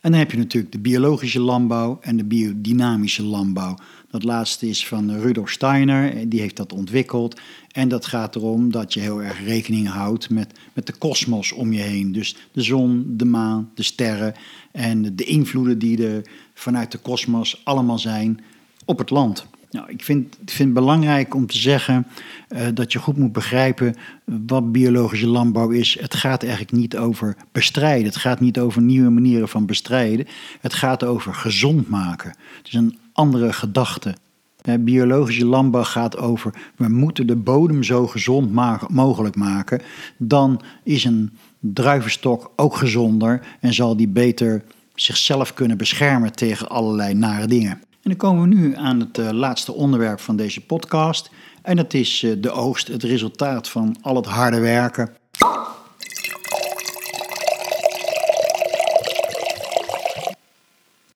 En dan heb je natuurlijk de biologische landbouw en de biodynamische landbouw. Dat laatste is van Rudolf Steiner, die heeft dat ontwikkeld. En dat gaat erom dat je heel erg rekening houdt met, met de kosmos om je heen. Dus de zon, de maan, de sterren en de invloeden die er vanuit de kosmos allemaal zijn op het land. Nou, ik vind, vind het belangrijk om te zeggen uh, dat je goed moet begrijpen wat biologische landbouw is. Het gaat eigenlijk niet over bestrijden. Het gaat niet over nieuwe manieren van bestrijden. Het gaat over gezond maken. Het is een andere gedachte. Biologische landbouw gaat over we moeten de bodem zo gezond mogelijk maken. Dan is een druivenstok ook gezonder en zal die beter zichzelf kunnen beschermen tegen allerlei nare dingen. En dan komen we nu aan het uh, laatste onderwerp van deze podcast. En dat is uh, de oogst, het resultaat van al het harde werken.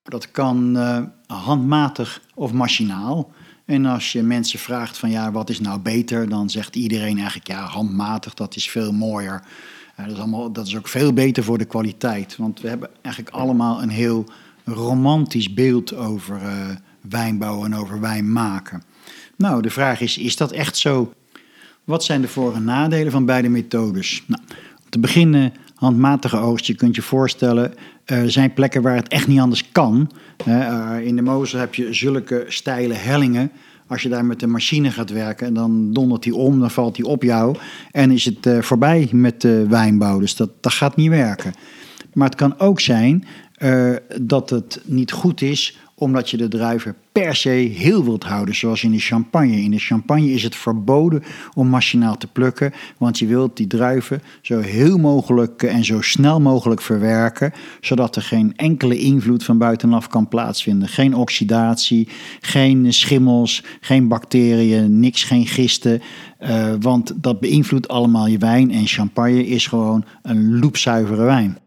Dat kan uh, handmatig of machinaal. En als je mensen vraagt van ja, wat is nou beter, dan zegt iedereen eigenlijk ja, handmatig, dat is veel mooier. dat, is allemaal, dat is ook veel beter voor de kwaliteit. Want we hebben eigenlijk allemaal een heel romantisch beeld over uh, wijnbouw en over wijn maken. Nou, de vraag is, is dat echt zo? Wat zijn de voor- en nadelen van beide methodes? Nou, te beginnen, handmatige oogst. Je kunt je voorstellen, er zijn plekken waar het echt niet anders kan. Uh, in de Mosel heb je zulke steile hellingen. Als je daar met de machine gaat werken, dan dondert die om, dan valt die op jou. En is het voorbij met de wijnbouw. Dus dat, dat gaat niet werken. Maar het kan ook zijn uh, dat het niet goed is omdat je de druiven per se heel wilt houden, zoals in de champagne. In de champagne is het verboden om machinaal te plukken, want je wilt die druiven zo heel mogelijk en zo snel mogelijk verwerken, zodat er geen enkele invloed van buitenaf kan plaatsvinden. Geen oxidatie, geen schimmels, geen bacteriën, niks, geen gisten, uh, want dat beïnvloedt allemaal je wijn en champagne is gewoon een loepzuivere wijn.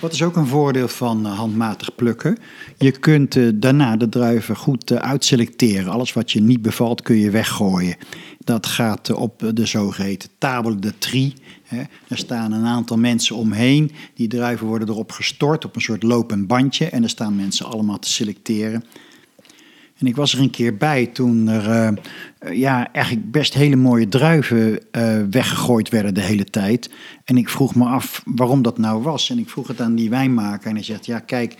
Wat is ook een voordeel van uh, handmatig plukken? Je kunt uh, daarna de druiven goed uh, uitselecteren. Alles wat je niet bevalt kun je weggooien. Dat gaat op de zogeheten table de tri. Hè. Er staan een aantal mensen omheen. Die druiven worden erop gestort op een soort lopend bandje. En er staan mensen allemaal te selecteren. En ik was er een keer bij toen er uh, ja, eigenlijk best hele mooie druiven uh, weggegooid werden de hele tijd. En ik vroeg me af waarom dat nou was. En ik vroeg het aan die wijnmaker en hij zegt, ja kijk,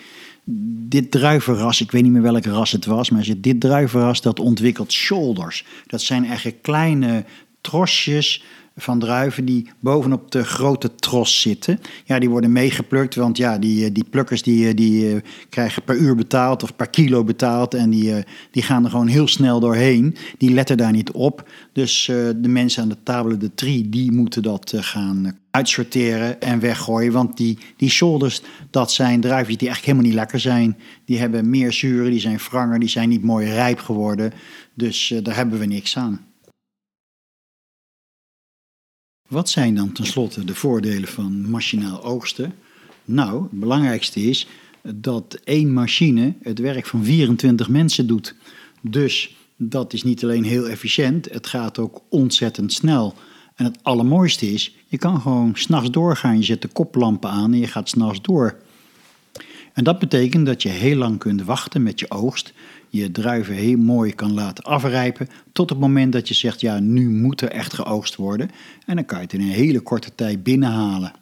dit druivenras, ik weet niet meer welk ras het was, maar zegt, dit druivenras dat ontwikkelt shoulders. Dat zijn eigenlijk kleine trosjes van druiven die bovenop de grote tros zitten. Ja, die worden meegeplukt, want ja, die, eh, die plukkers die, die uh, krijgen per uur betaald of per kilo betaald. En die, die gaan er gewoon heel snel doorheen. Die letten daar niet op. Dus de mensen aan de tafel de tri, die moeten dat gaan uitsorteren en weggooien. Want die, die shoulders, dat zijn druiven die echt helemaal niet lekker zijn. Die hebben meer zuren, die zijn wranger, die zijn niet mooi rijp geworden. Dus daar hebben we niks aan. Wat zijn dan tenslotte de voordelen van machinaal oogsten? Nou, het belangrijkste is dat één machine het werk van 24 mensen doet. Dus dat is niet alleen heel efficiënt, het gaat ook ontzettend snel. En het allermooiste is, je kan gewoon s'nachts doorgaan. Je zet de koplampen aan en je gaat s'nachts door. En dat betekent dat je heel lang kunt wachten met je oogst. Je druiven heel mooi kan laten afrijpen. Tot het moment dat je zegt, ja, nu moet er echt geoogst worden. En dan kan je het in een hele korte tijd binnenhalen.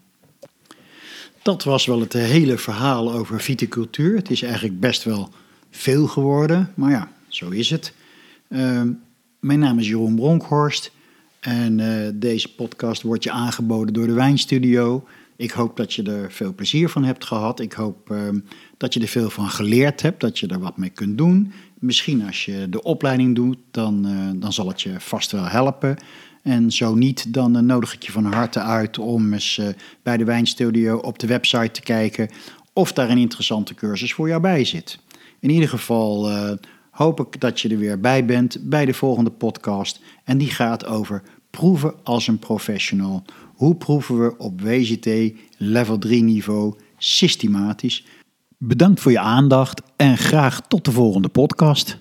Dat was wel het hele verhaal over viticultuur. Het is eigenlijk best wel veel geworden, maar ja, zo is het. Uh, mijn naam is Jeroen Bronkhorst. En uh, deze podcast wordt je aangeboden door de Wijnstudio. Ik hoop dat je er veel plezier van hebt gehad. Ik hoop uh, dat je er veel van geleerd hebt, dat je er wat mee kunt doen. Misschien als je de opleiding doet, dan, uh, dan zal het je vast wel helpen. En zo niet, dan uh, nodig ik je van harte uit om eens bij de Wijnstudio op de website te kijken of daar een interessante cursus voor jou bij zit. In ieder geval hoop ik dat je er weer bij bent bij de volgende podcast. En die gaat over proeven als een professional. Hoe proeven we op WGT level 3 niveau systematisch? Bedankt voor je aandacht en graag tot de volgende podcast.